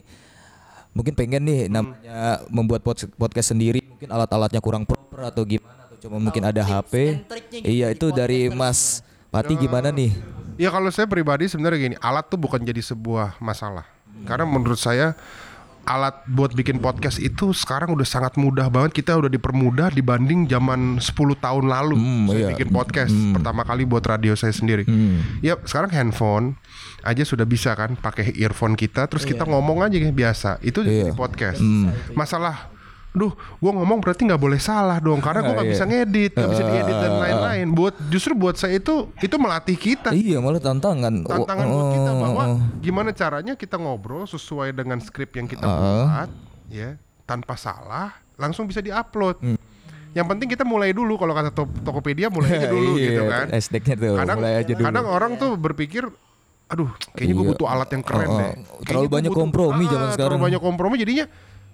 [SPEAKER 2] mungkin pengen nih namanya membuat pod- podcast sendiri mungkin alat-alatnya kurang proper atau gimana atau cuma mungkin ada HP.
[SPEAKER 1] gitu
[SPEAKER 2] Iya itu dari Mas Pati gimana nih?
[SPEAKER 3] Ya kalau saya pribadi sebenarnya gini, alat tuh bukan jadi sebuah masalah. Karena menurut saya alat buat bikin podcast itu sekarang udah sangat mudah banget. Kita udah dipermudah dibanding zaman 10 tahun lalu
[SPEAKER 2] Hmm,
[SPEAKER 3] saya
[SPEAKER 2] iya.
[SPEAKER 3] bikin podcast pertama kali buat radio saya sendiri.
[SPEAKER 2] Hmm.
[SPEAKER 3] Ya sekarang handphone aja sudah bisa kan pakai earphone kita terus kita ngomong aja kayak biasa. Itu
[SPEAKER 2] Iya.
[SPEAKER 3] jadi podcast. Masalah Duh, gua ngomong berarti nggak boleh salah dong, karena gua nggak
[SPEAKER 2] Iya.
[SPEAKER 3] bisa ngedit, nggak bisa diedit dan lain-lain. Buat justru buat saya itu itu melatih kita
[SPEAKER 2] Iya malah tantangan.
[SPEAKER 3] tantangan
[SPEAKER 2] Oh,
[SPEAKER 3] buat kita
[SPEAKER 2] oh,
[SPEAKER 3] bahwa
[SPEAKER 2] oh.
[SPEAKER 3] gimana caranya kita ngobrol sesuai dengan skrip yang kita
[SPEAKER 2] Uh-uh.
[SPEAKER 3] buat ya tanpa salah langsung bisa diupload.
[SPEAKER 2] Hmm.
[SPEAKER 3] Yang penting kita mulai dulu kalau kata To- Tokopedia mulai aja *laughs* dulu
[SPEAKER 2] Iya,
[SPEAKER 3] gitu kan.
[SPEAKER 2] tuh,
[SPEAKER 3] kadang
[SPEAKER 2] mulai aja dulu.
[SPEAKER 3] kadang orang tuh berpikir aduh kayaknya gue
[SPEAKER 2] Iya.
[SPEAKER 3] butuh alat yang keren
[SPEAKER 2] Oh,
[SPEAKER 3] deh. Kayaknya
[SPEAKER 2] Terlalu banyak
[SPEAKER 3] butuh-
[SPEAKER 2] kompromi
[SPEAKER 3] Ah,
[SPEAKER 2] zaman sekarang.
[SPEAKER 3] Terlalu banyak kompromi jadinya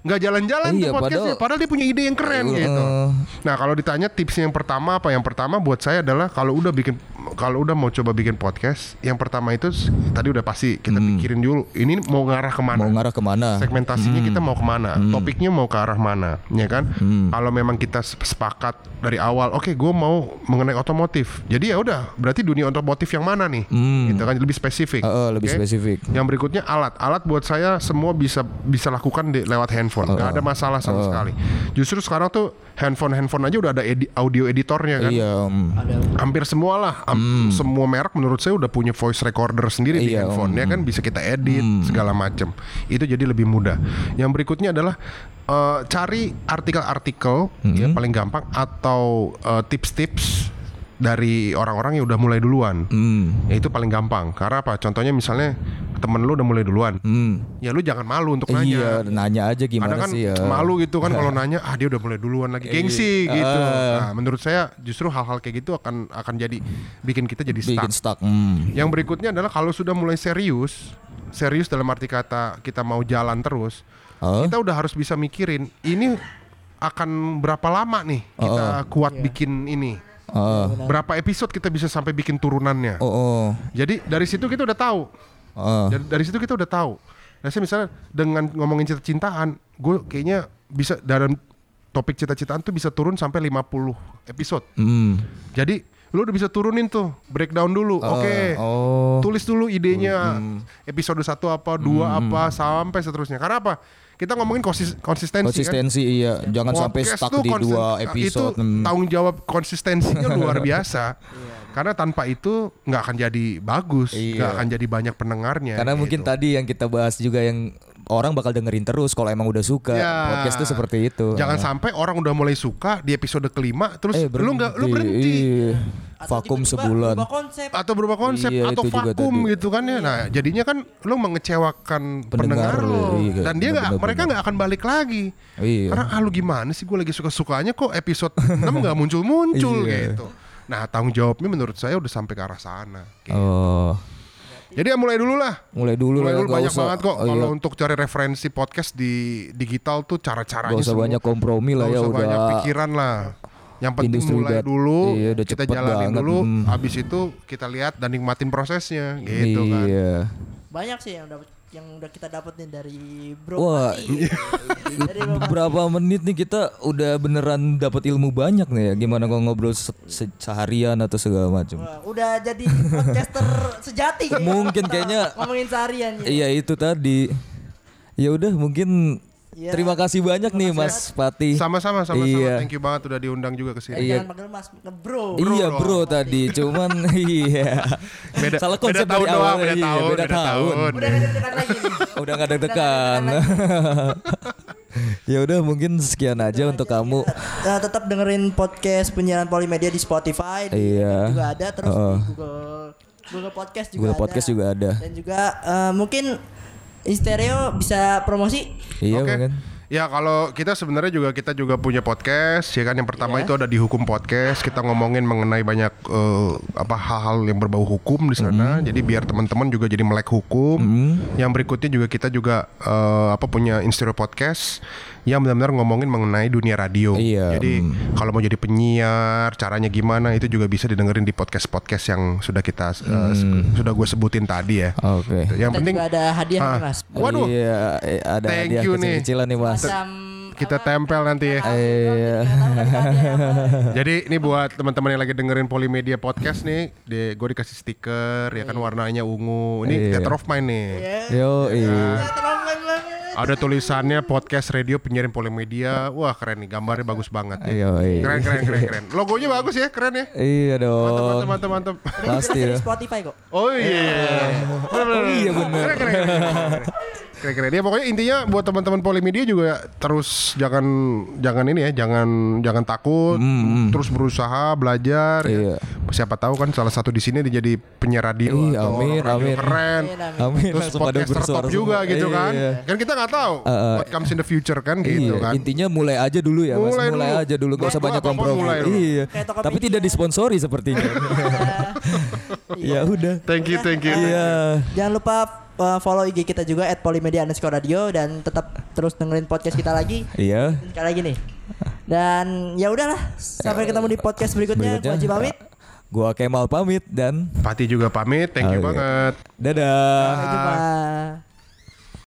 [SPEAKER 3] nggak jalan-jalan
[SPEAKER 2] Iya,
[SPEAKER 3] tuh podcastnya.
[SPEAKER 2] padahal-
[SPEAKER 3] Padahal, dia punya ide yang keren gitu.
[SPEAKER 2] Heeh.
[SPEAKER 3] Nah kalau ditanya tips yang pertama apa? Yang pertama buat saya adalah kalau udah bikin kalau udah mau coba bikin podcast, yang pertama itu tadi udah pasti kita pikirin dulu. Ini mau ngarah ke mana?
[SPEAKER 2] Hmm. Mau ngarah ke mana?
[SPEAKER 3] Segmentasinya
[SPEAKER 2] Hmm.
[SPEAKER 3] kita mau ke mana? Topiknya mau ke arah mana? Ya kan?
[SPEAKER 2] Hmm.
[SPEAKER 3] Kalau memang kita se- sepakat dari awal, oke, gue mau mengenai otomotif. Jadi ya udah, berarti dunia otomotif yang mana nih?
[SPEAKER 2] Hmm.
[SPEAKER 3] Gitu kan lebih spesifik.
[SPEAKER 2] Heeh, lebih
[SPEAKER 3] Oke?
[SPEAKER 2] spesifik.
[SPEAKER 3] Yang berikutnya alat. Alat buat saya semua bisa bisa lakukan di, lewat handphone. Gak ada masalah sama sekali. Justru sekarang tuh handphone handphone aja udah ada edi- audio editornya kan.
[SPEAKER 2] Iya.
[SPEAKER 1] Ada
[SPEAKER 3] Hampir semua lah, Am- semua merek menurut saya udah punya voice recorder sendiri di
[SPEAKER 2] Iya,
[SPEAKER 3] handphone ya kan bisa kita edit segala macam. Itu jadi lebih mudah. Yang berikutnya adalah eh, cari artikel-artikel ya paling gampang atau eh, tips-tips dari orang-orang yang udah mulai duluan.
[SPEAKER 2] Hmm.
[SPEAKER 3] Ya itu paling gampang. Karena apa? Contohnya misalnya temen lu udah mulai duluan.
[SPEAKER 2] Hmm.
[SPEAKER 3] Ya lu jangan malu untuk nanya.
[SPEAKER 2] Iya, nanya aja gimana
[SPEAKER 3] Kadang kan
[SPEAKER 2] sih ya.
[SPEAKER 3] malu gitu kan *laughs* kalau nanya ah dia udah mulai duluan lagi gengsi
[SPEAKER 2] Iya.
[SPEAKER 3] gitu.
[SPEAKER 2] Ah.
[SPEAKER 3] Nah, menurut saya justru hal-hal kayak gitu akan akan jadi bikin kita jadi stuck.
[SPEAKER 2] Bikin stuck. Hmm.
[SPEAKER 3] Yang berikutnya adalah kalau sudah mulai serius, serius dalam arti kata kita mau jalan terus,
[SPEAKER 2] Oh.
[SPEAKER 3] kita udah harus bisa mikirin ini akan berapa lama nih kita kuat bikin ini.
[SPEAKER 2] Oh.
[SPEAKER 3] Berapa episode kita bisa sampai bikin turunannya.
[SPEAKER 2] Oh. oh.
[SPEAKER 3] Jadi dari situ kita udah tahu.
[SPEAKER 2] Oh.
[SPEAKER 3] Dari, dari situ kita udah tahu. Nah, saya misalnya dengan ngomongin cinta-cintaan, gue kayaknya bisa dalam topik cita-citaan tuh bisa turun sampai 50 episode.
[SPEAKER 2] Hmm.
[SPEAKER 3] Jadi lu udah bisa turunin tuh, breakdown dulu. Oke.
[SPEAKER 2] Oh.
[SPEAKER 3] Tulis dulu idenya. Episode 1 apa, dua apa sampai seterusnya. Karena apa? Kita ngomongin konsis- konsistensi, kan.
[SPEAKER 2] Konsistensi iya, jangan sampai
[SPEAKER 3] Podcast
[SPEAKER 2] stuck
[SPEAKER 3] tuh
[SPEAKER 2] di dua episode.
[SPEAKER 3] Itu
[SPEAKER 2] Hmm.
[SPEAKER 3] tanggung jawab konsistensinya *laughs* luar biasa. Karena tanpa itu nggak akan jadi bagus, nggak
[SPEAKER 2] Iya.
[SPEAKER 3] akan jadi banyak pendengarnya.
[SPEAKER 2] Karena mungkin
[SPEAKER 3] gitu.
[SPEAKER 2] tadi yang kita bahas juga yang orang bakal dengerin terus kalau emang udah suka
[SPEAKER 3] Ya.
[SPEAKER 2] podcast tuh seperti itu.
[SPEAKER 3] Jangan sampai orang udah mulai suka di episode kelima, terus
[SPEAKER 2] eh,
[SPEAKER 3] lu nggak lu berhenti.
[SPEAKER 2] Iya.
[SPEAKER 1] Atau
[SPEAKER 2] Vakum
[SPEAKER 1] tiba-tiba
[SPEAKER 2] sebulan.
[SPEAKER 1] berubah konsep.
[SPEAKER 3] atau berubah konsep
[SPEAKER 2] Iya,
[SPEAKER 3] atau
[SPEAKER 2] itu
[SPEAKER 3] vakum
[SPEAKER 2] tadi.
[SPEAKER 3] gitu kan ya. Nah, jadinya kan lu mengecewakan pendengar,
[SPEAKER 2] Pendengar
[SPEAKER 3] lu
[SPEAKER 2] iya,
[SPEAKER 3] dan dia nggak mereka nggak akan balik lagi.
[SPEAKER 2] Iya.
[SPEAKER 3] Karena ah lu gimana sih gue lagi suka-sukanya kok episode 6 nggak muncul-muncul *laughs*
[SPEAKER 2] Iya.
[SPEAKER 3] gitu. Nah, tanggung jawabnya menurut saya udah sampai ke arah sana. Gitu.
[SPEAKER 2] Oh.
[SPEAKER 3] Jadi ya mulai dulu lah.
[SPEAKER 2] Mulai dulu
[SPEAKER 3] Mulai
[SPEAKER 2] lah,
[SPEAKER 3] dulu
[SPEAKER 2] nggak
[SPEAKER 3] banyak
[SPEAKER 2] usah-
[SPEAKER 3] banget kok
[SPEAKER 2] oh,
[SPEAKER 3] kalau
[SPEAKER 2] iya.
[SPEAKER 3] untuk cari referensi podcast di digital tuh cara-caranya
[SPEAKER 2] Gak usah
[SPEAKER 3] semua.
[SPEAKER 2] banyak kompromi lah ya
[SPEAKER 3] usah
[SPEAKER 2] udah.
[SPEAKER 3] banyak pikiran lah. Yang penting
[SPEAKER 2] Industri
[SPEAKER 3] mulai dulu,
[SPEAKER 2] iya, udah
[SPEAKER 3] kita jalanin
[SPEAKER 2] banget,
[SPEAKER 3] dulu,
[SPEAKER 2] hmm.
[SPEAKER 3] habis itu kita lihat dan nikmatin prosesnya, gitu kan.
[SPEAKER 2] Iya.
[SPEAKER 1] Banyak sih yang dapat yang udah kita dapetin dari Bro
[SPEAKER 2] Wah,
[SPEAKER 1] dari. *laughs*
[SPEAKER 2] Berapa menit nih kita udah beneran dapat ilmu banyak nih ya. Gimana kalau ngobrol se- se- seharian atau segala macam.
[SPEAKER 1] Udah jadi podcaster *laughs* sejati kayaknya.
[SPEAKER 2] Mungkin kayaknya
[SPEAKER 1] ngomongin seharian ya.
[SPEAKER 2] Iya itu tadi. Ya udah mungkin
[SPEAKER 1] Iya.
[SPEAKER 2] terima kasih banyak nih Mas Pati.
[SPEAKER 3] Sama-sama, sama-sama.
[SPEAKER 2] Iya.
[SPEAKER 3] Thank you banget udah diundang juga ke sini.
[SPEAKER 2] Iya.
[SPEAKER 1] Jangan panggil Mas, panggil Bro.
[SPEAKER 2] iya bro tadi cuman *laughs* iya
[SPEAKER 3] Beda-
[SPEAKER 2] salah
[SPEAKER 3] beda
[SPEAKER 2] konsep
[SPEAKER 3] tahun
[SPEAKER 2] dari
[SPEAKER 3] doang,
[SPEAKER 2] awal
[SPEAKER 3] beda
[SPEAKER 2] iya,
[SPEAKER 3] tahun,
[SPEAKER 2] beda,
[SPEAKER 3] beda
[SPEAKER 2] tahun,
[SPEAKER 3] tahun.
[SPEAKER 1] Udah gak deg-degan lagi nih.
[SPEAKER 2] udah gak deg-degan *laughs* ya udah mungkin sekian aja untuk kamu
[SPEAKER 1] Nah, tetap dengerin podcast penyiaran Polimedia di Spotify, di
[SPEAKER 2] Iya.
[SPEAKER 1] juga ada terus
[SPEAKER 2] Heeh.
[SPEAKER 1] di Google Google Podcast juga
[SPEAKER 2] Google
[SPEAKER 1] ada.
[SPEAKER 2] Podcast juga ada.
[SPEAKER 1] Dan juga eh, mungkin Instereo bisa promosi.
[SPEAKER 2] iya
[SPEAKER 3] Oke.
[SPEAKER 2] mungkin
[SPEAKER 3] Ya kalau kita sebenarnya juga kita juga punya podcast ya kan yang pertama
[SPEAKER 1] Iya.
[SPEAKER 3] itu ada di hukum podcast kita ngomongin mengenai banyak eh, apa hal-hal yang berbau hukum di sana
[SPEAKER 2] Mm-hmm.
[SPEAKER 3] jadi biar teman-teman juga jadi melek hukum yang berikutnya juga kita juga eh, apa punya Instiro podcast yang benar-benar ngomongin mengenai dunia radio
[SPEAKER 2] Iya,
[SPEAKER 3] jadi kalau mau jadi penyiar caranya gimana itu juga bisa didengerin di podcast-podcast yang sudah kita eh,
[SPEAKER 2] Mm.
[SPEAKER 3] sudah gue sebutin tadi ya
[SPEAKER 2] oke
[SPEAKER 3] yang
[SPEAKER 1] Kita
[SPEAKER 3] penting
[SPEAKER 1] juga ada hadiah
[SPEAKER 3] Ah.
[SPEAKER 1] nih Mas.
[SPEAKER 3] Waduh.
[SPEAKER 2] iya eh, ada
[SPEAKER 3] Thank
[SPEAKER 2] hadiah
[SPEAKER 3] you nih.
[SPEAKER 2] kecil-kecilan nih mas
[SPEAKER 1] Macam
[SPEAKER 3] Kita kita tempel nanti ya.
[SPEAKER 2] Iya. *laughs*
[SPEAKER 3] Jadi ini buat teman-teman yang lagi dengerin Polimedia podcast nih, di gue dikasih stiker ya kan warnanya ungu. Ini
[SPEAKER 2] Iya.
[SPEAKER 3] Theater of Mind nih.
[SPEAKER 2] Yo, iya.
[SPEAKER 3] Ada tulisannya podcast radio penyiaran Polimedia. Wah keren nih, gambarnya bagus banget. nih.
[SPEAKER 2] Iya, iya.
[SPEAKER 3] Keren keren keren keren. Logonya bagus ya, keren ya.
[SPEAKER 2] Iya dong.
[SPEAKER 3] mantap mantap mantap.
[SPEAKER 2] Pasti
[SPEAKER 1] Di
[SPEAKER 2] ya.
[SPEAKER 1] Spotify kok.
[SPEAKER 3] Oh iya.
[SPEAKER 2] Oh iya bener.
[SPEAKER 3] Keren keren. keren, keren. Keren keren. Ya pokoknya intinya buat teman-teman Polimedia juga terus jangan jangan ini ya, jangan jangan takut, terus berusaha belajar. ya.
[SPEAKER 2] Iya.
[SPEAKER 3] Siapa tahu kan salah satu di sini dia jadi penyiar radio
[SPEAKER 2] Iya,
[SPEAKER 3] atau
[SPEAKER 2] amin,
[SPEAKER 3] orang radio
[SPEAKER 2] amin.
[SPEAKER 3] keren.
[SPEAKER 2] Amin.
[SPEAKER 3] Terus
[SPEAKER 2] Langsung
[SPEAKER 3] podcaster top juga
[SPEAKER 2] semua.
[SPEAKER 3] gitu kan.
[SPEAKER 2] Iya.
[SPEAKER 3] Kan kita nggak tahu what comes in the future kan gitu
[SPEAKER 2] Iya,
[SPEAKER 3] kan.
[SPEAKER 2] intinya mulai aja dulu ya, Mas.
[SPEAKER 3] Mulai
[SPEAKER 2] Mulai,
[SPEAKER 3] dulu.
[SPEAKER 2] aja dulu, gak usah banyak kompromi. Iya. Tapi tidak disponsori sepertinya. *laughs* *laughs* ya udah.
[SPEAKER 3] Thank you, thank you.
[SPEAKER 2] Iya.
[SPEAKER 1] Jangan lupa uh, follow IG kita juga at Polimedia underscore radio dan tetap terus dengerin podcast kita lagi.
[SPEAKER 2] Iya.
[SPEAKER 1] Sekali lagi nih. Dan ya udahlah, sampai ketemu di podcast berikutnya. Gua Haji pamit.
[SPEAKER 2] Gua Kemal pamit dan
[SPEAKER 3] Pati juga pamit, thank you
[SPEAKER 2] Oh, iya.
[SPEAKER 3] banget.
[SPEAKER 2] dadah.
[SPEAKER 1] Sampai jumpa.